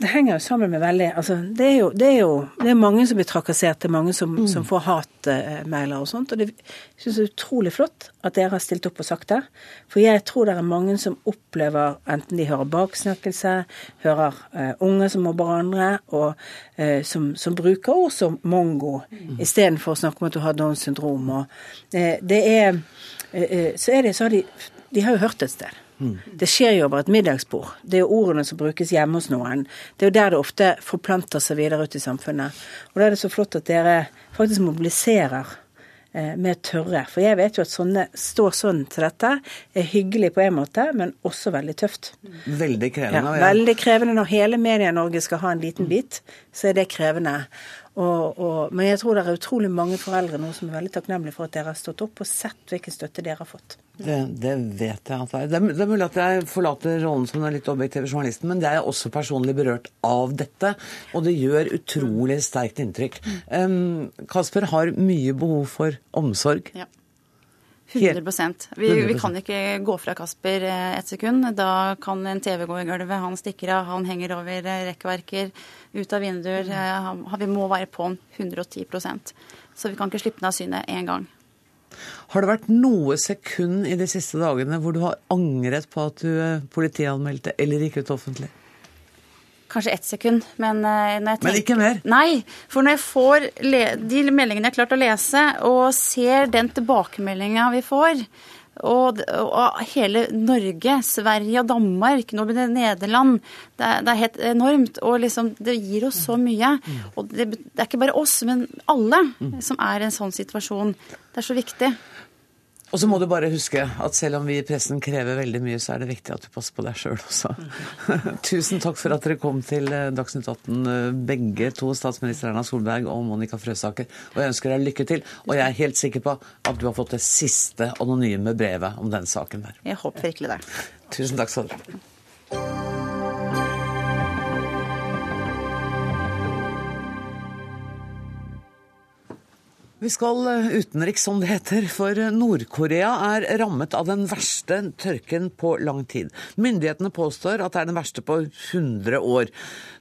det henger jo sammen med veldig altså det, er jo, det, er jo, det er mange som blir trakassert, det er mange som, mm. som får hatmailer og sånt. Og det syns jeg er utrolig flott at dere har stilt opp og sagt det. For jeg tror det er mange som opplever, enten de hører baksnakkelse, hører uh, unge som mobber andre, og uh, som, som, bruker ord som mongo mm. istedenfor å snakke om at du har Downs syndrom. Og, uh, det er, så er det, så har de De har jo hørt et sted. Det skjer jo over et middagsbord. Det er jo ordene som brukes hjemme hos noen. Det er jo der det ofte forplanter seg videre ut i samfunnet. Og da er det så flott at dere faktisk mobiliserer eh, med tørre. For jeg vet jo at sånne står sånn til dette er hyggelig på en måte, men også veldig tøft. Veldig krevende. Ja, veldig krevende. Når hele Media-Norge skal ha en liten bit, så er det krevende. Og, og, men jeg tror det er utrolig mange foreldre nå som er veldig takknemlige for at dere har stått opp og sett hvilken støtte dere har fått. Det, det vet jeg at det er. Det det er mulig at jeg forlater rollen som den litt objektive journalisten, men jeg er også personlig berørt av dette. Og det gjør utrolig sterkt inntrykk. Um, Kasper har mye behov for omsorg. Ja. 100 vi, vi, kan ikke gå fra Kasper eh, et sekund. Da kan en TV gå i gulvet, han stikker av, han henger over eh, rekkverker, ut av vinduer. Mm. Eh, vi må være på 110% Så vi kan ikke slippe den av syne én gang. Har det vært noe sekund i de siste dagene hvor du har angret på at du politianmeldte eller gikk ut offentlig? Kanskje ett sekund. Men, tenker, men ikke mer? Nei. For når jeg får de meldingene jeg har klart å lese, og ser den tilbakemeldinga vi får, og, og, hele Norge, Sverige og Danmark, nå blir det Nederland. Det er, det er helt enormt. Og liksom, det gir oss så mye. Og det, det, er ikke bare oss, men alle som er i en sånn situasjon. Det er så viktig. Og så må du bare huske at selv om vi i pressen krever veldig mye, så er det viktig at du passer på deg sjøl også. Tusen takk for at dere kom til eh, Dagsnytt 18, eh, begge to, statsminister Erna Solberg og Monica Frøsaker. Og jeg ønsker deg lykke til. Og jeg er helt sikker på at du har fått det siste anonyme brevet om den saken der. Jeg håper virkelig det. Tusen takk skal dere ha. Vi skal eh, utenriks, som det heter, for Nord-Korea er rammet av den verste tørken på lang tid. Myndighetene påstår at det er den verste på 100 år.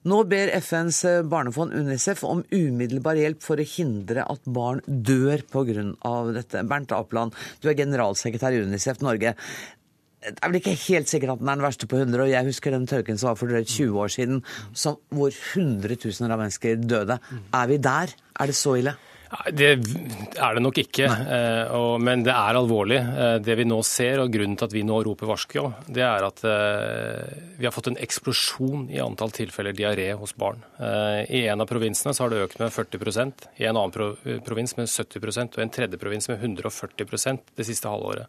Nå ber FNs barnefond UNICEF om umiddelbar hjelp for å hindre at barn dør pga. dette. Bernt Apland, du er generalsekretær i UNICEF Norge. Det er vel ikke helt sikkert at den er den verste på 100 år. Jeg husker den tørken som var for 20 år siden, hvor hundretusener av mennesker døde. Er vi der? Er det så ille? Det er det nok ikke, eh, men det er alvorlig. Eh, det vi nå ser, og grunnen til at vi nå roper varsko, det er at eh, vi har fått en eksplosjon i antall tilfeller diaré hos barn. I en av provinsene så har det økt med 40% i en annen provins med 70 og i en tredje provins med 140% det siste halvåret.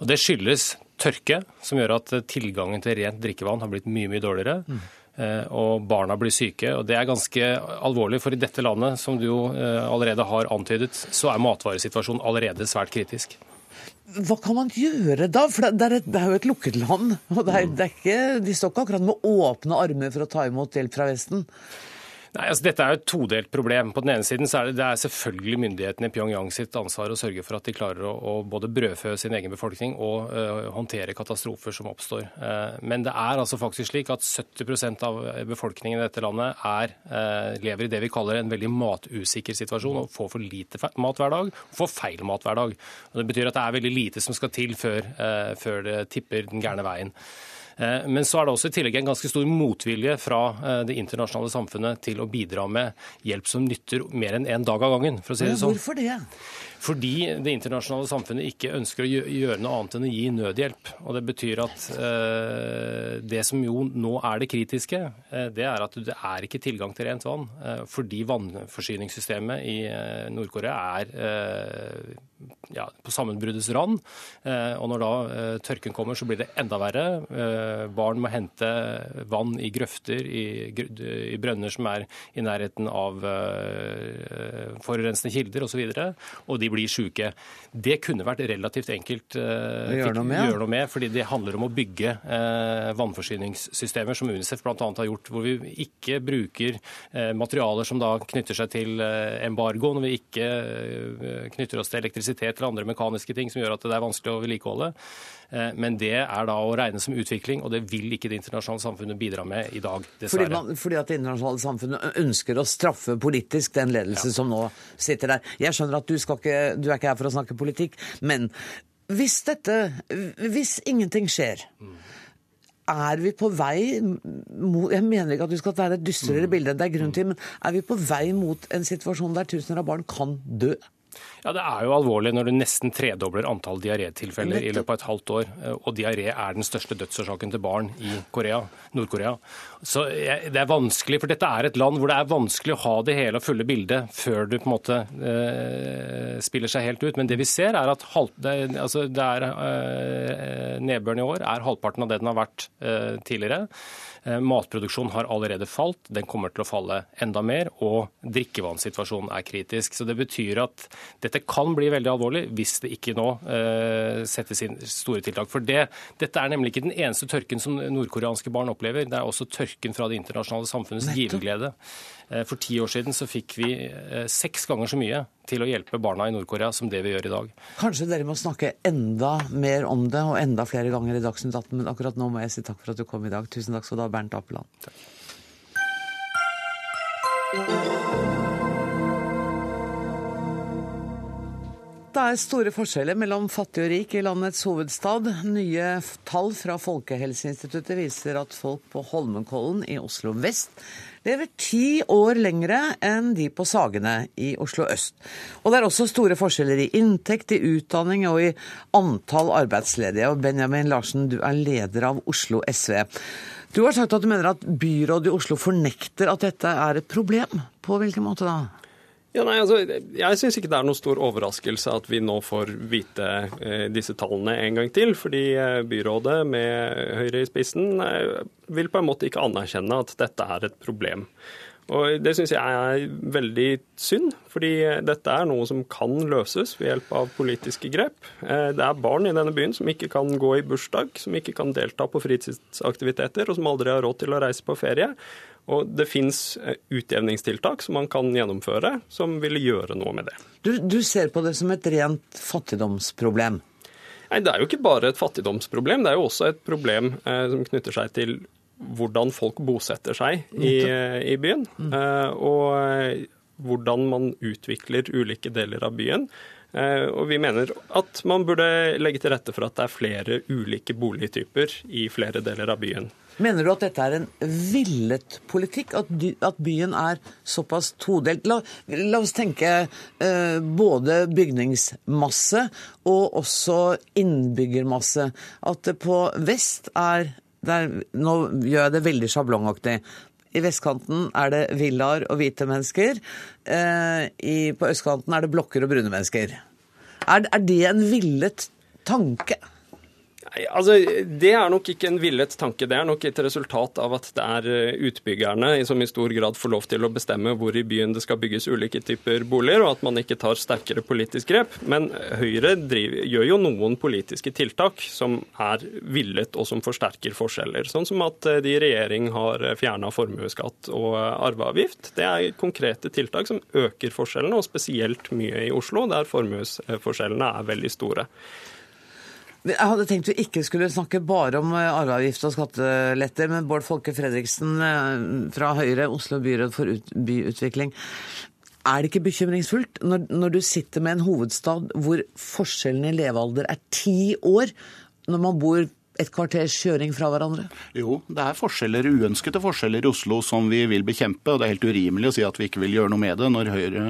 Og Det skyldes tørke, som gjør at tilgangen til rent drikkevann har blitt mye mye dårligere. Mm. Og barna blir syke. og Det er ganske alvorlig, for i dette landet, som du jo allerede har antydet, så er matvaresituasjonen allerede svært kritisk. Hva kan man gjøre da? For det er, et, det er jo et lukket land. og det er, det er ikke, De står ikke akkurat med åpne armer for å ta imot hjelp fra Vesten. Nei, altså Dette er jo et todelt problem. På den ene siden så er det, det er selvfølgelig myndighetene i Pyongyang sitt ansvar å sørge for at de klarer å, å både brødfø sin egen befolkning og uh, håndtere katastrofer som oppstår. Uh, men det er altså faktisk slik at 70% av befolkningen i dette landet er, uh, lever i det vi kaller en veldig matusikker situasjon og får for lite mat hver dag og får feil mat hver dag. Og det betyr at det er veldig lite som skal til før, før det tipper den gærne veien. Eh, men så er det også i tillegg en ganske stor motvilje fra eh, det internasjonale samfunnet til å bidra med hjelp som nytter mer enn én en dag av gangen. for å si det sånn. Hvorfor det? Fordi det internasjonale samfunnet ikke ønsker å gjøre noe annet enn å gi nødhjelp. Og Det betyr at eh, det som jo nå er det kritiske, eh, det er at det er ikke tilgang til rent vann. Eh, fordi vannforsyningssystemet i eh, Nord-Korea er ja, på sammenbruddets rand. Og når da tørken kommer, så blir det enda verre. Barn må hente vann i grøfter, i, i brønner som er i nærheten av forurensende kilder osv. Og, og de blir syke. Det kunne vært relativt enkelt uh, gjøre noe, gjør noe med, fordi det handler om å bygge uh, vannforsyningssystemer, som UNICEF bl.a. har gjort, hvor vi ikke bruker uh, materialer som da knytter seg til embargo, når vi ikke knytter oss til elektrisitet eller andre mekaniske ting som gjør at det er vanskelig å vedlikeholde. Men det er da å regne som utvikling, og det vil ikke det internasjonale samfunnet bidra med i dag, dessverre. Fordi, man, fordi at det internasjonale samfunnet ønsker å straffe politisk den ledelse ja. som nå sitter der. Jeg skjønner at du skal ikke du er ikke her for å snakke politikk. Men hvis dette Hvis ingenting skjer er vi på vei mot Jeg mener ikke at du skal være et dystrere bilde, det er grunn til, men er vi på vei mot en situasjon der tusener av barn kan dø? Ja, Det er jo alvorlig når du nesten tredobler antall diarétilfeller i løpet av et halvt år. Og diaré er den største dødsårsaken til barn i Nord-Korea. Så Det er vanskelig, for dette er et land hvor det er vanskelig å ha det hele og fulle bildet før du på en måte eh, spiller seg helt ut. Men det vi ser er at halv, det, altså det er, eh, nedbøren i år er halvparten av det den har vært eh, tidligere. Eh, matproduksjonen har allerede falt, den kommer til å falle enda mer, og drikkevannssituasjonen er kritisk. Så Det betyr at dette kan bli veldig alvorlig hvis det ikke nå eh, settes inn store tiltak. For det, Dette er nemlig ikke den eneste tørken som nordkoreanske barn opplever. Det er også tørken fra det internasjonale samfunnets giverglede. Eh, for ti år siden så fikk vi eh, seks ganger så mye til å hjelpe barna i Nord-Korea som det vi gjør i dag. Kanskje dere må snakke enda mer om det og enda flere ganger i Dagsnytt 18, men akkurat nå må jeg si takk for at du kom i dag. Tusen takk skal du ha, Bernt Apeland. Takk. Det er store forskjeller mellom fattig og rik i landets hovedstad. Nye tall fra Folkehelseinstituttet viser at folk på Holmenkollen i Oslo vest lever ti år lengre enn de på Sagene i Oslo øst. Og det er også store forskjeller i inntekt, i utdanning og i antall arbeidsledige. Og Benjamin Larsen, du er leder av Oslo SV. Du har sagt at du mener at byrådet i Oslo fornekter at dette er et problem. På hvilken måte da? Ja, nei, altså, jeg syns ikke det er noen stor overraskelse at vi nå får vite eh, disse tallene en gang til. Fordi eh, byrådet med Høyre i spissen eh, vil på en måte ikke anerkjenne at dette er et problem. Og Det syns jeg er veldig synd, fordi dette er noe som kan løses ved hjelp av politiske grep. Eh, det er barn i denne byen som ikke kan gå i bursdag, som ikke kan delta på fritidsaktiviteter, og som aldri har råd til å reise på ferie. Og det fins eh, utjevningstiltak som man kan gjennomføre, som vil gjøre noe med det. Du, du ser på det som et rent fattigdomsproblem? Nei, Det er jo ikke bare et fattigdomsproblem, det er jo også et problem eh, som knytter seg til hvordan folk bosetter seg i, eh, i byen. Mm. Eh, og hvordan man utvikler ulike deler av byen. Og vi mener at man burde legge til rette for at det er flere ulike boligtyper i flere deler av byen. Mener du at dette er en villet politikk? At, at byen er såpass todelt? La, la oss tenke eh, både bygningsmasse og også innbyggermasse. At det på vest er der, Nå gjør jeg det veldig sjablongaktig. I vestkanten er det villaer og hvite mennesker. Eh, i, på østkanten er det blokker og brune mennesker. Er, er det en villet tanke? Altså Det er nok ikke en villet tanke. Det er nok et resultat av at det er eh, utbyggerne som i stor grad får lov til å bestemme hvor i byen det skal bygges ulike typer boliger, og at man ikke tar sterkere politisk grep. Men Høyre driver, gjør jo noen politiske tiltak som er villet og som forsterker forskjeller. Sånn som at de i regjering har fjerna formuesskatt og arveavgift. Det er konkrete tiltak som øker forskjellene, og spesielt mye i Oslo, der formuesforskjellene er veldig store. Jeg hadde tenkt vi ikke skulle snakke bare om eh, arveavgift og skatteletter, men Bård Folke Fredriksen eh, fra Høyre, Oslo byråd for byutvikling. Er det ikke bekymringsfullt når, når du sitter med en hovedstad hvor forskjellen i levealder er ti år, når man bor et kvarters kjøring fra hverandre? Jo, det er forskjeller, uønskede forskjeller i Oslo som vi vil bekjempe. og Det er helt urimelig å si at vi ikke vil gjøre noe med det, når Høyre,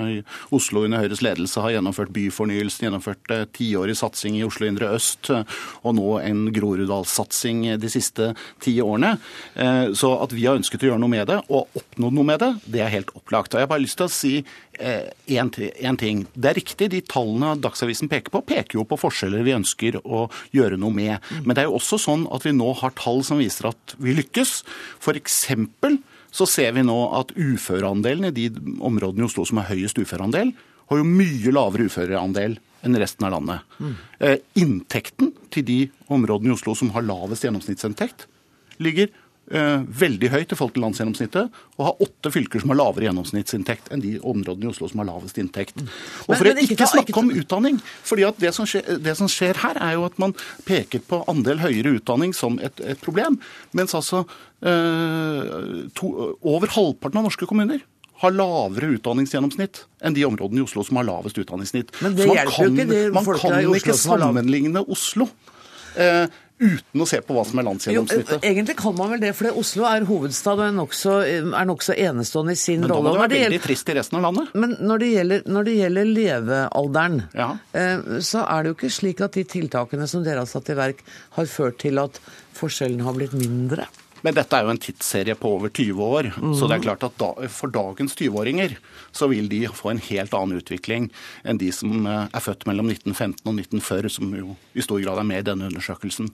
Oslo under Høyres ledelse har gjennomført byfornyelsen, gjennomført eh, tiårig satsing i Oslo indre øst, og nå en Groruddalssatsing de siste ti årene. Eh, så at vi har ønsket å gjøre noe med det, og oppnådd noe med det, det er helt opplagt. Og Jeg har bare lyst til å si én eh, ting. Det er riktig, de tallene Dagsavisen peker på, peker jo på forskjeller vi ønsker å gjøre noe med. Men det er jo også sånn at vi nå har tall som viser at vi lykkes. F.eks. så ser vi nå at uføreandelen i de områdene i Oslo som har høyest uføreandel, har jo mye lavere uføreandel enn resten av landet. Mm. inntekten til de områdene i Oslo som har lavest gjennomsnittsinntekt, ligger Eh, veldig høyt i forhold til landsgjennomsnittet, og har åtte fylker som har lavere gjennomsnittsinntekt enn de områdene i Oslo som har lavest inntekt. Mm. Og For å ikke snakke om utdanning, fordi at det som, skjer, det som, skjer, her, er jo at man peker på andel høyere utdanning som et, et problem, mens altså eh, to, over halvparten av norske kommuner har lavere utdanningsgjennomsnitt enn de områdene i Oslo som har lavest utdanningssnitt. Men det hjelper jo ikke de man kan jo ikke sammenligne Oslo. Eh, uten å se på hva som er landsgjennomsnittet. Jo, egentlig kan man vel det, for Oslo er hovedstad og er nokså nok enestående i sin rolle. Men da må det være veldig trist i resten av landet. Men når det gjelder, når det gjelder levealderen, ja. Eh, så er det jo ikke slik at de tiltakene som dere har satt i verk, har ført til at forskjellen har blitt mindre? Men dette er jo en tidsserie på over 20 år. Mm. Så det er klart at da, for dagens 20-åringer så vil de få en helt annen utvikling enn de som eh, er født mellom 1915 og 1940, som jo i stor grad er med i denne undersøkelsen.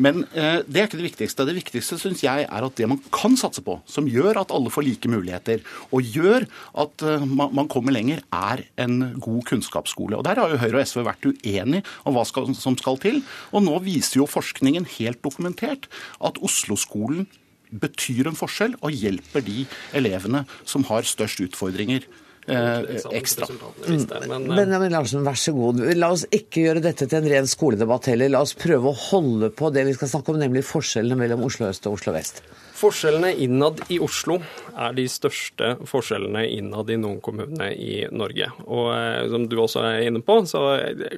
Men eh, det er ikke det viktigste. Det viktigste syns jeg er at det man kan satse på, som gjør at alle får like muligheter, og gjør at eh, man, man, kommer lenger, er en god kunnskapsskole. Og Der har jo Høyre og SV vært uenige om hva skal, som skal til. Og nå viser jo forskningen helt dokumentert at Oslo-skolen betyr en forskjell og hjelper de elevene som har størst utfordringer. Eh, ekstra. Men, Benjamin Larsen, vær så god. La oss ikke gjøre dette til en ren skoledebatt heller. La oss prøve å holde på det vi skal snakke om, nemlig forskjellene mellom Oslo øst og Oslo vest. Forskjellene innad i Oslo er de største forskjellene innad i noen kommuner i Norge. Og eh, som du også er inne på, så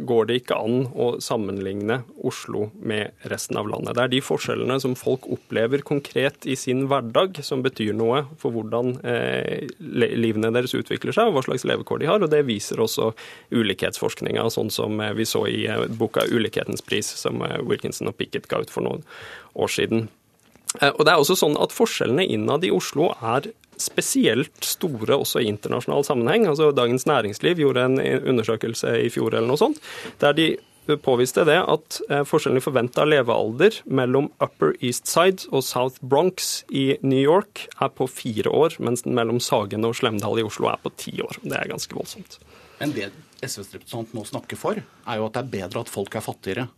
går det ikke an å sammenligne Oslo med resten av landet. Det er de forskjellene som folk opplever konkret i sin hverdag, som betyr noe for hvordan eh, livene deres utvikler seg, og hva slags levekår de har. Og det viser også ulikhetsforskninga, sånn som eh, vi så i boka 'Ulikhetens pris', som Wilkinson og Pickett ga ut for noen år siden. Eh, og det er også sånn at Forskjellene innad i Oslo er spesielt store også i internasjonal sammenheng. Altså Dagens Næringsliv gjorde en undersøkelse i fjor eller noe sånt, der de påviste det at eh, forskjellen i forventa levealder mellom Upper East Side og South Bronx i New York er på fire år, mens den mellom Sagene og Slemdal i Oslo er på ti år. Det er ganske voldsomt. Men det SVs representant nå snakker for, er jo at det er bedre at folk er fattigere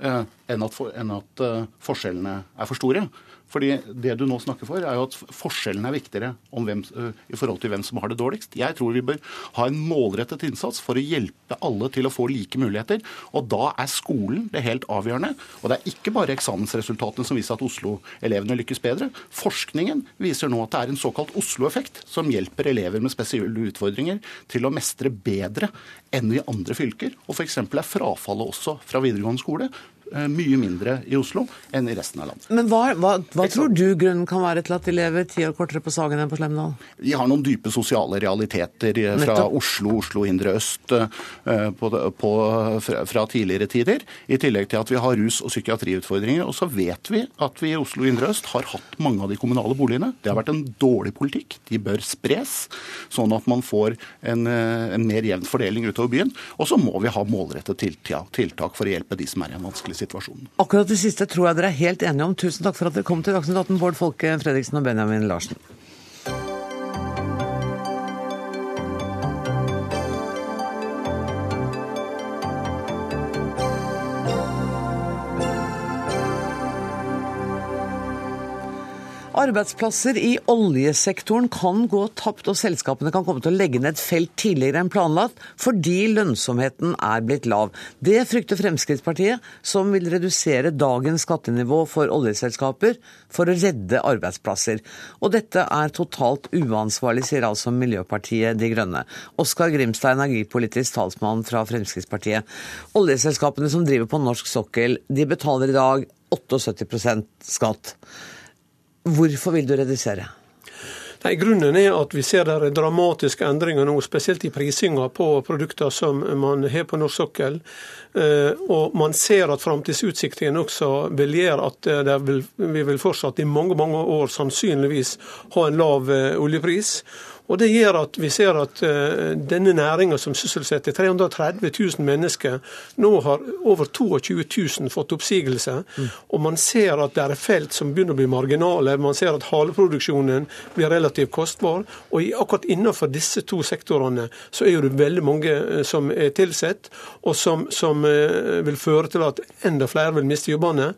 enn at, enn at uh, forskjellene er for store. Fordi Det du nå snakker for, er jo at forskjellen er viktigere hvem, uh, i forhold til hvem som har det dårligst. Jeg tror vi bør ha en målrettet innsats for å hjelpe alle til å få like muligheter. Og da er skolen det helt avgjørende. Og det er ikke bare eksamensresultatene som viser at Oslo-elevene lykkes bedre. Forskningen viser nå at det er en såkalt Oslo-effekt som hjelper elever med spesielle utfordringer til å mestre bedre enn i andre fylker. Og f.eks. er frafallet også fra videregående skole Eh, mye mindre i Oslo enn i resten av landet. Men hva, hva, hva tror du grunnen kan være til at de lever ti år kortere på Sagen enn på Slemdal? Vi har noen dype sosiale realiteter eh, fra Nettopp. Oslo, Oslo indre øst eh, på, på, fra, tidligere tider. I tillegg til at vi har rus- og psykiatriutfordringer. Og så vet vi at vi i Oslo indre øst har hatt mange av de kommunale boligene. Det har vært en dårlig politikk. De bør spres, sånn at man får en, en mer jevn fordeling utover byen. Og så må vi ha målrettede tiltak for å hjelpe de som er i en vanskelig alvorlig situasjon. Akkurat det siste tror jeg dere er helt enige om. Tusen takk for at dere kom til Dagsnytt 18, Bård Folke Fredriksen og Benjamin Larsen. Arbeidsplasser i oljesektoren kan gå tapt, og selskapene kan komme til å legge ned et felt tidligere enn planlagt fordi lønnsomheten er blitt lav. Det frykter Fremskrittspartiet, som vil redusere dagens skattenivå for oljeselskaper for å redde arbeidsplasser. Og dette er totalt uansvarlig, sier altså Miljøpartiet De Grønne. Oskar Grimstad, energipolitisk talsmann fra Fremskrittspartiet. Oljeselskapene som driver på norsk sokkel, de betaler i dag 78% skatt. Hvorfor vil du redusere? Nei, Grunnen er at vi ser der er dramatiske endringer nå, spesielt i prisinga på produkter som man har på norsk sokkel. Og man ser at framtidsutsiktene også vil gjøre at vil, vi vil fortsatt i mange mange år sannsynligvis ha en lav oljepris. Og Det gjør at vi ser at uh, denne næringa som sysselsetter 330 000 mennesker, nå har over 22 000 fått oppsigelse. Mm. Og man ser at det er felt som begynner å bli marginale. Man ser at haleproduksjonen blir relativt kostbar. Og akkurat innenfor disse to sektorene så er det veldig mange som er tilsatt, og som, som uh, vil føre til at enda flere vil miste jobbene.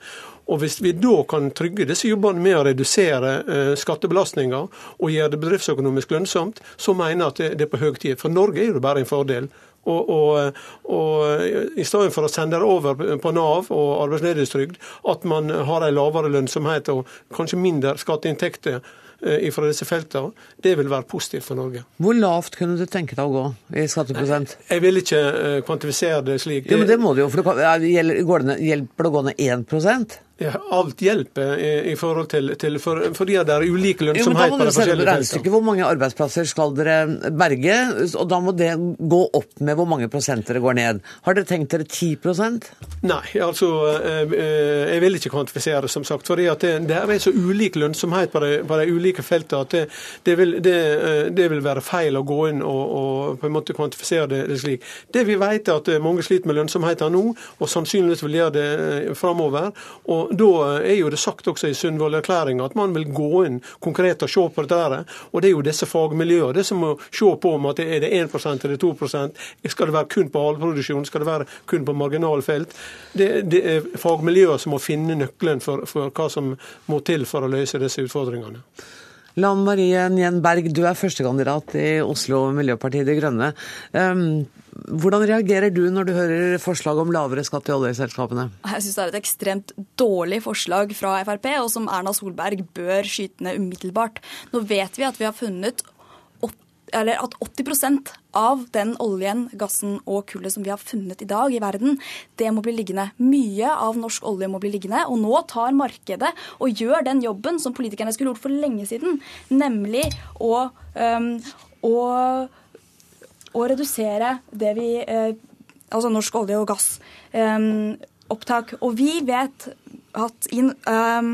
Og Hvis vi da kan trygge disse jobbene med å redusere eh, skattebelastninga og gjøre det bedriftsøkonomisk lønnsomt, så mener jeg at det, er på høy tid. For Norge er jo bare en fordel. Og, og, og, I stedet for å sende det over på Nav og arbeidsledighetstrygd, at man har en lavere lønnsomhet og kanskje mindre skatteinntekter Eh, fra disse feltene, det vil være positivt for Norge. Hvor lavt kunne du tenke deg å gå i skatteprosent? Jeg vil ikke eh, kvantifisere det slik. Jo, men det må du jo, for det hjelper det å gå ned 1 ja, alt hjelper i, i forhold til, til for, fordi det er ulike lønnsomhet på de forskjellige feltene. Hvor mange arbeidsplasser skal dere berge? Og da må det gå opp med hvor mange prosent dere går ned. Har dere tenkt dere 10% Nei, altså eh, jeg vil ikke kvantifisere, som sagt. fordi det, det, er så ulik lønnsomhet på de, på de ulike feltene at det, det, vil, det, vil, være feil å gå inn og, og på en måte kvantifisere det, slik. Det vi vet er at mange sliter med lønnsomheten nå, og sannsynligvis vil gjøre det framover. Og Da er jo det sagt også i Sundvolden-erklæringa at man vil gå inn konkret og se på dette. Og det er jo disse fagmiljøene det som må se på om at er det 1% eller 2% Skal det være kun på haleproduksjon? Skal det være kun på marginalfelt? Det, det er fagmiljøer som må finne nøkkelen for, for hva som må til for å løse disse utfordringene. Lan Marie Njen Berg, du er førstekandidat i Oslo Miljøpartiet De Grønne. Um, hvordan reagerer du når du hører forslag om lavere skatt i oljeselskapene? Jeg syns det er et ekstremt dårlig forslag fra Frp, og som Erna Solberg bør skyte ned umiddelbart. Nå vet vi at vi har funnet eller at 80% av den oljen, gassen og kullet som vi har funnet i dag i verden, det må bli liggende. Mye av norsk olje må bli liggende. Og nå tar markedet og gjør den jobben som politikerne skulle gjort for lenge siden, nemlig å, um, å å redusere det vi eh, Altså norsk olje og gass. Um, opptak. Og vi vet at in, um,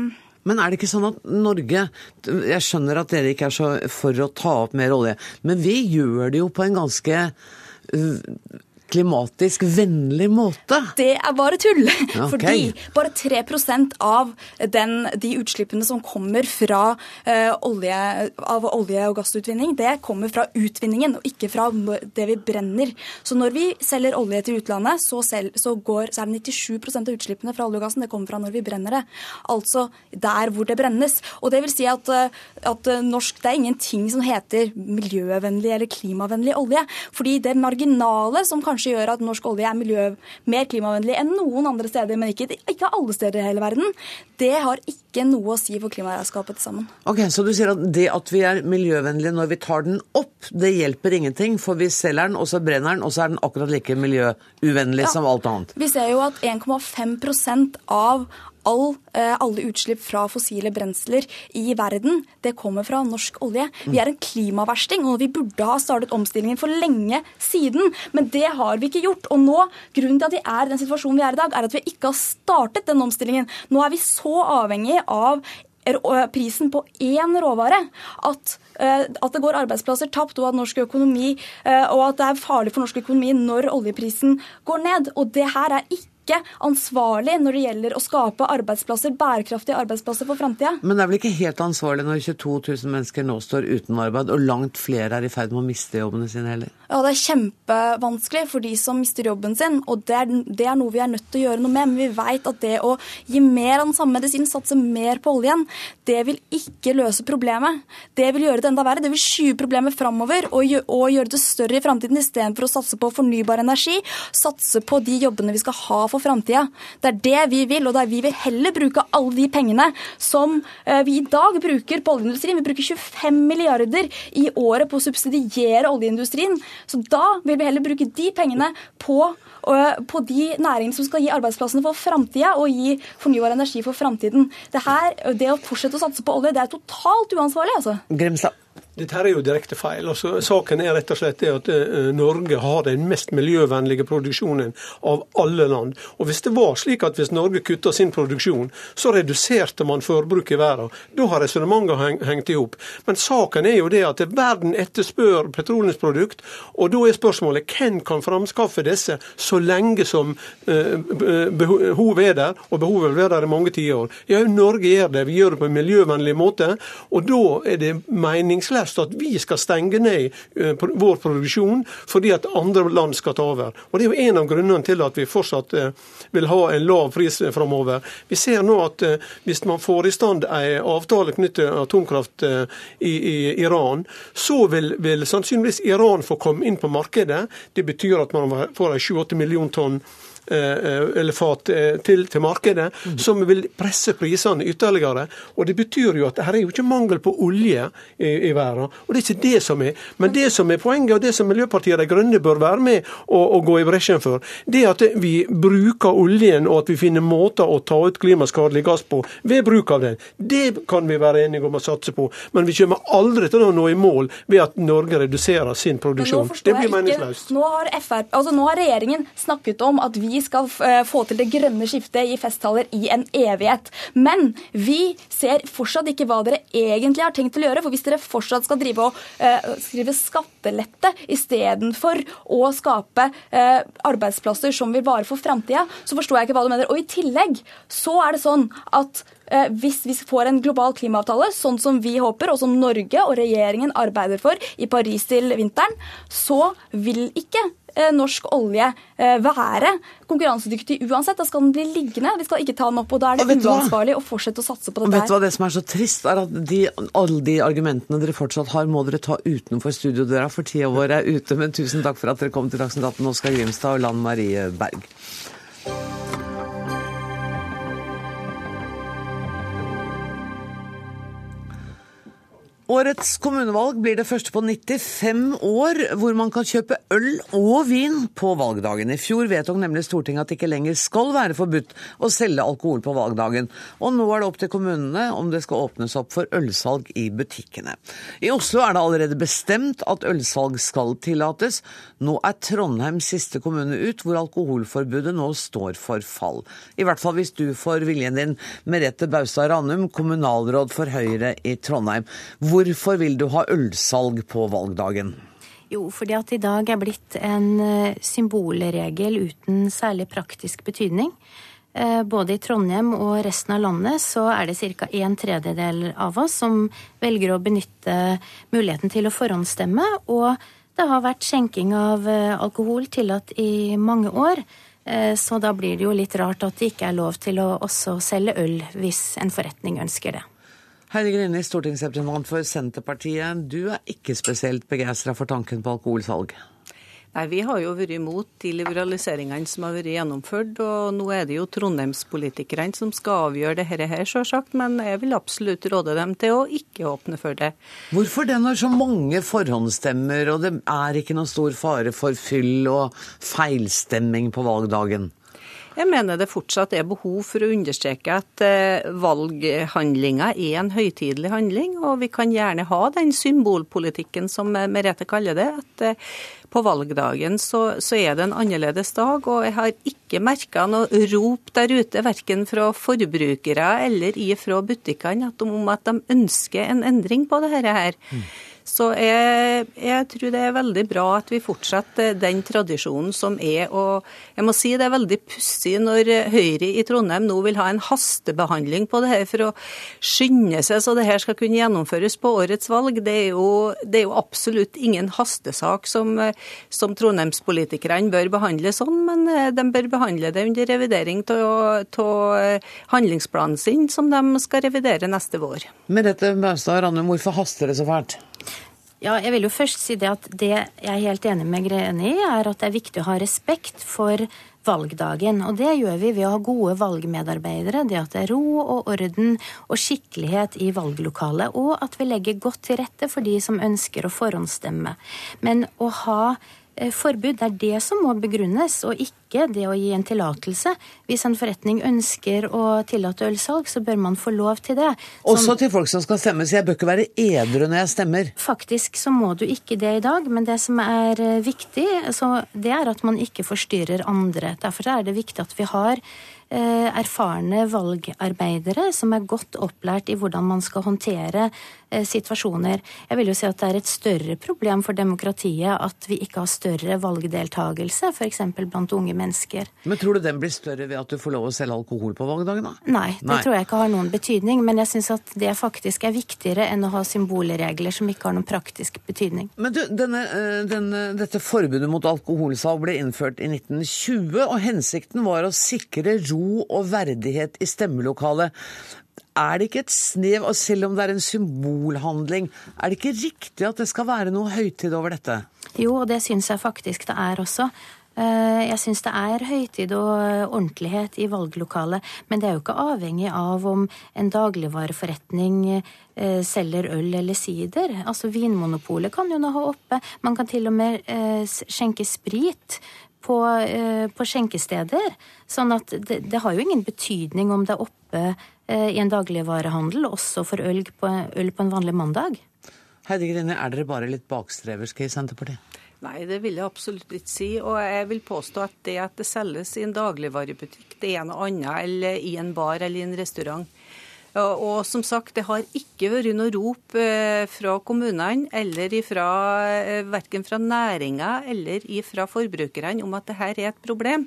men er det ikke sånn at Norge Jeg skjønner at dere ikke er så for å ta opp mer olje, men vi gjør det jo på en ganske klimatisk vennlig måte? Det er bare tull. Okay. Fordi bare 3% av den, de utslippene som kommer fra uh, olje, av olje- og gassutvinning, det kommer fra utvinningen og ikke fra det vi brenner. Så når vi selger olje til utlandet, så, selv, så, går, så er det 97% av utslippene fra olje og gassen det kommer fra når vi brenner det. Altså der hvor det brennes. Og det vil si at, eh, at norsk, det er ingenting som heter miljøvennlig eller klimavennlig olje. Fordi det marginale som kanskje kanskje gjør at norsk olje er miljø, mer klimavennlig enn noen andre steder, men ikke, ikke alle steder i hele verden, det har ikke noe å si for klimaregnskapet til sammen. Ok, Så du sier at det at vi er miljøvennlige når vi tar den opp, det hjelper ingenting, for vi selger den, og så brenner den, og så er den akkurat like miljøuvennlig ja. som alt annet? Vi ser jo at 1,5% av all, eh, alle utslipp fra fossile brensler i verden, det kommer fra norsk olje. Vi er en klimaversting, og vi burde ha startet omstillingen for lenge siden. Men det har vi ikke gjort. Og nå, grunnen til at vi er i den situasjonen vi er i dag, er at vi ikke har startet den omstillingen. Nå er vi så avhengig av prisen på én råvare at, at, det går arbeidsplasser tapt, og at norsk økonomi og at det er farlig for norsk økonomi når oljeprisen går ned. Og det her er ikke ikke ansvarlig når det gjelder å skape arbeidsplasser, bærekraftige arbeidsplasser for framtida. Men det er vel ikke helt ansvarlig når 22 000 mennesker nå står uten arbeid, og langt flere er i ferd med å miste jobbene sine heller? Ja, Det er kjempevanskelig for de som mister jobben sin, og det er, det er noe vi er nødt til å gjøre noe med. Men vi vet at det å gi mer av den samme medisinen, satse mer på oljen, det vil ikke løse problemet. Det vil gjøre det enda verre. Det vil skyve problemet framover og, og gjøre det større i framtiden, istedenfor å satse på fornybar energi, satse på de jobbene vi skal ha for framtida. Det er det vi vil, og vi vil heller bruke alle de pengene som eh, vi i dag bruker på oljeindustrien. Vi bruker 25 milliarder i året på å subsidiere oljeindustrien. Så da vil vi heller bruke de pengene på, øh, på de næringene som skal gi arbeidsplassene for framtida og gi fornybar energi for framtiden. Det, det å fortsette å satse på olje, det er totalt uansvarlig, altså. Grimstad. Dette er jo direkte feil. Altså, saken er rett og slett det at uh, Norge har den mest miljøvennlige produksjonen av alle land. Og Hvis det var slik at hvis Norge kutta sin produksjon, så reduserte man forbruket i verden. Da har resonnementet hengt i hop. Men saken er jo det at verden etterspør petroleumsprodukt, og da er spørsmålet hvem kan framskaffe disse så lenge som uh, behovet er der, og behovet vil være der i mange tiår. Ja, Norge gjør det. Vi gjør det på en miljøvennlig måte, og da er det meningsløst helst at vi skal stenge ned eh, vår produksjon fordi at andre land skal ta over. Og Det er jo en av grunnene til at vi fortsatt eh, vil ha en lav pris framover. Vi ser nå at eh, hvis man får i stand en avtale knyttet til atomkraft i, Iran, så vil, vil, sannsynligvis Iran få komme inn på markedet. Det betyr at man får 7-8 millioner tonn Eh, eh, eller fat eh, til, til markedet, mm. som vil presse prisene ytterligere. Og Det betyr jo at her er jo ikke mangel på olje i, i, verden. og Det er ikke det som er. Men det som er poenget, og det som Miljøpartiet De Grønne bør være med og, og gå i bresjen for, det er at vi bruker oljen, og at vi finner måter å ta ut klimaskadelig gass på ved bruk av den. Det kan vi være enige om å satse på. Men vi kommer aldri til å nå i mål ved at Norge reduserer sin produksjon. Det blir meningsløst. Nå har, FR, altså nå har regjeringen snakket om at vi skal eh, få til det grønne skiftet i festtaler i en evighet. Men vi ser fortsatt ikke hva dere egentlig har tenkt til å gjøre. For hvis dere fortsatt skal drive og uh, skrive skattelette istedenfor å skape uh, arbeidsplasser som vil vare for framtida, så forstår jeg ikke hva du mener. Og i tillegg så er det sånn at hvis vi får en global klimaavtale, sånn som vi håper, og som Norge og regjeringen arbeider for i Paris til vinteren, så vil ikke Eh, norsk olje eh, være konkurransedyktig uansett. Da skal den bli liggende. Vi skal ikke ta den opp. og Da er det uansvarlig å fortsette å satse på dette. Vet du hva det som er så trist, er at de, alle de argumentene dere fortsatt har, må dere ta utenfor studiodøra, for tida vår er ute. Men tusen takk for at dere kom til Dagsnytt 18, Oskar Grimstad og Lan Marie Berg. Årets kommunevalg blir det første på 95 år hvor man kan kjøpe øl og vin på valgdagen. I fjor vedtok nemlig Stortinget at det ikke lenger skal være forbudt å selge alkohol på valgdagen. Og nå er det opp til kommunene om det skal åpnes opp for ølsalg i butikkene. I Oslo er det allerede bestemt at ølsalg skal tillates. Nå er Trondheim siste kommune ut hvor alkoholforbudet nå står for fall. I hvert fall hvis du får viljen din, Merete Baustad Ranum, kommunalråd for Høyre i Trondheim. Hvor Hvorfor vil du ha ølsalg på valgdagen? Jo, fordi at i dag er blitt en eh, symbolregel uten særlig praktisk betydning. Eh, både i Trondheim og resten av landet så er det ca. en tredjedel av oss som velger å benytte muligheten til å forhåndsstemme. Og det har vært skjenking av eh, alkohol tillatt i mange år. Så da blir det jo litt rart at det ikke er lov til å også selge øl hvis en forretning ønsker det. Heidi Grini, stortingsrepresentant for Senterpartiet. Du er ikke spesielt begeistra for tanken på alkoholsalg? Nei, Vi har jo vært imot de liberaliseringene som har vært gjennomført. og Nå er det jo trondheimspolitikerne som skal avgjøre dette her, selvsagt. Men jeg vil absolutt råde dem til å ikke åpne for det. Hvorfor det når så mange forhåndsstemmer, og det er ikke noen stor fare for fyll og feilstemming på valgdagen? Jeg mener det fortsatt er behov for å understreke at eh, valghandlinga er en høytidelig handling, og vi kan gjerne ha den symbolpolitikken som Merete kaller det. at eh, på valgdagen så, så, er det en annerledes dag, og jeg har ikke merka noe rop der ute, verken fra forbrukere eller ifra butikkene, om at de ønsker en endring på dette her. Mm. Så jeg, jeg, tror det er veldig bra at vi fortsetter den tradisjonen som er. Og jeg må si det er veldig pussig når Høyre i Trondheim nå vil ha en hastebehandling på det her for å skynde seg så det her skal kunne gjennomføres på årets valg. Det er jo, det er jo absolutt ingen hastesak som, som trondheimspolitikerne bør behandle sånn, men eh, de bør behandle det under revidering av handlingsplanen sin, som de skal revidere neste vår. Merete Maustad Randum, hvorfor haster det så fælt? Ja, jeg vil jo først si det at det jeg er helt enig med Greni i, er at det er viktig å ha respekt for valgdagen. Og det gjør vi ved å ha gode valgmedarbeidere, det at det er ro og orden og skikkelighet i valglokalet, og at vi legger godt til rette for de som ønsker å forhåndsstemme. Men å ha forbud. Det er det som må begrunnes, og ikke det å gi en tillatelse. Hvis en forretning ønsker å tillate ølsalg, så bør man få lov til det. Som, Også til folk som skal stemme, så jeg bør ikke være edru når jeg stemmer. Faktisk så må du ikke det i dag, men det som er eh, viktig, det er at man ikke forstyrrer andre. Derfor er det viktig at vi har eh, erfarne valgarbeidere som er godt opplært i hvordan man skal håndtere Eh, situasjoner. Jeg vil jo si at det er et større problem for demokratiet at vi ikke har større valgdeltagelse, f.eks. blant unge mennesker. Men tror du den blir større ved at du får lov å selge alkohol på valgdagen, da? Nei, det Nei. tror jeg ikke har noen betydning. Men jeg syns at det faktisk er viktigere enn å ha symbolregler som ikke har noen praktisk betydning. Men du, denne, eh, denne, dette forbudet mot alkoholsalg ble innført i 1920, og hensikten var å sikre ro og verdighet i stemmelokalet. Er det ikke et snev, og selv om det er en symbolhandling, er det ikke riktig at det skal være noe høytid over dette? Jo, og det syns jeg faktisk det er også. Eh, jeg syns det er høytid og ordentlighet i valglokalet, men det er jo ikke avhengig av om en dagligvareforretning eh, selger øl eller sider. Altså Vinmonopolet kan jo nå ha oppe. Man kan til og med eh, skjenke sprit på, på skjenkesteder. Sånn at det, det, har jo ingen betydning om det er oppe i en dagligvarehandel, også for øl på, øl på en vanlig mandag. Heidi Grine, er dere bare litt bakstreverske i Senterpartiet? Nei, det vil jeg absolutt ikke si. Og jeg vil påstå at det at det selges i en dagligvarebutikk, det er noe annet eller i en bar eller i en restaurant. Og som sagt, det har ikke vært noe rop eh, fra kommunene eller ifra, eh, verken fra næringa eller fra forbrukerne om at dette er et problem.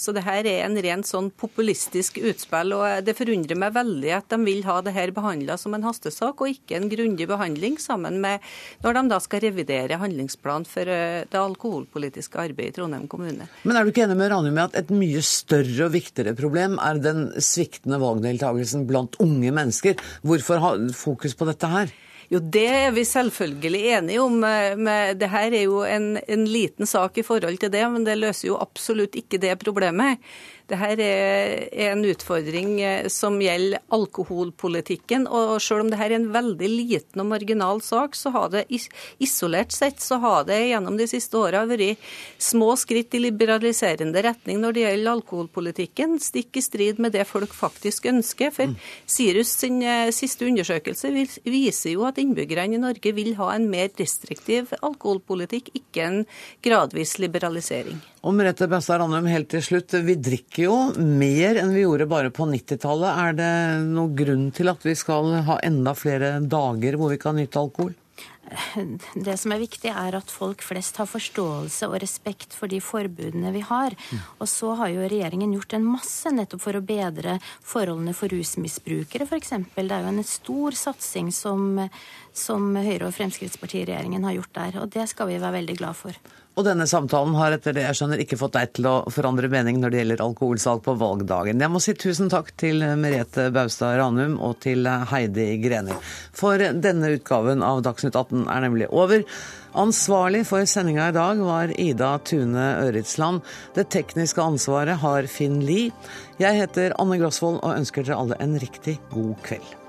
Så det her er en rent sånn populistisk utspill. og Det forundrer meg veldig at de vil ha det her behandla som en hastesak, og ikke en grundig behandling sammen med når de da skal revidere handlingsplan for eh, det alkoholpolitiske arbeidet i Trondheim kommune. Men er du ikke enig med Ranum med at et mye større og viktigere problem er den sviktende valgdeltakelsen blant unge mennesker? Hvorfor ha fokus på dette her? Jo, det er vi selvfølgelig enige om. Men det her er jo en, en liten sak i forhold til det, men det løser jo absolutt ikke det problemet. Dette er en utfordring eh, som gjelder alkoholpolitikken. og Selv om dette er en veldig liten og marginal sak, så har det isolert sett så har det gjennom de siste åra vært små skritt i liberaliserende retning når det gjelder alkoholpolitikken, stikk i strid med det folk faktisk ønsker. For. Sirus sin eh, siste undersøkelse viser jo at innbyggerne i Norge vil ha en mer restriktiv alkoholpolitikk, ikke en gradvis liberalisering. Og Merete Bastad Randum, helt til slutt. Vi drikker jo mer enn vi gjorde bare på 90-tallet. Er det noen grunn til at vi skal ha enda flere dager hvor vi kan nyte alkohol? Det som er viktig, er at folk flest har forståelse og respekt for de forbudene vi har. Og så har jo regjeringen gjort en masse nettopp for å bedre forholdene for rusmisbrukere, f.eks. Det er jo en stor satsing som, som Høyre- og Fremskrittspartiregjeringen har gjort der. Og det skal vi være veldig glad for. Og denne samtalen har etter det jeg skjønner ikke fått deg til å forandre mening når det gjelder alkoholsalg på valgdagen. Jeg må si tusen takk til Merete Baustad Ranum og til Heidi Greni. For denne utgaven av Dagsnytt 18 er nemlig over. Ansvarlig for sendinga i dag var Ida Tune Øritsland. Det tekniske ansvaret har Finn Lie. Jeg heter Anne Grosvold og ønsker dere alle en riktig god kveld.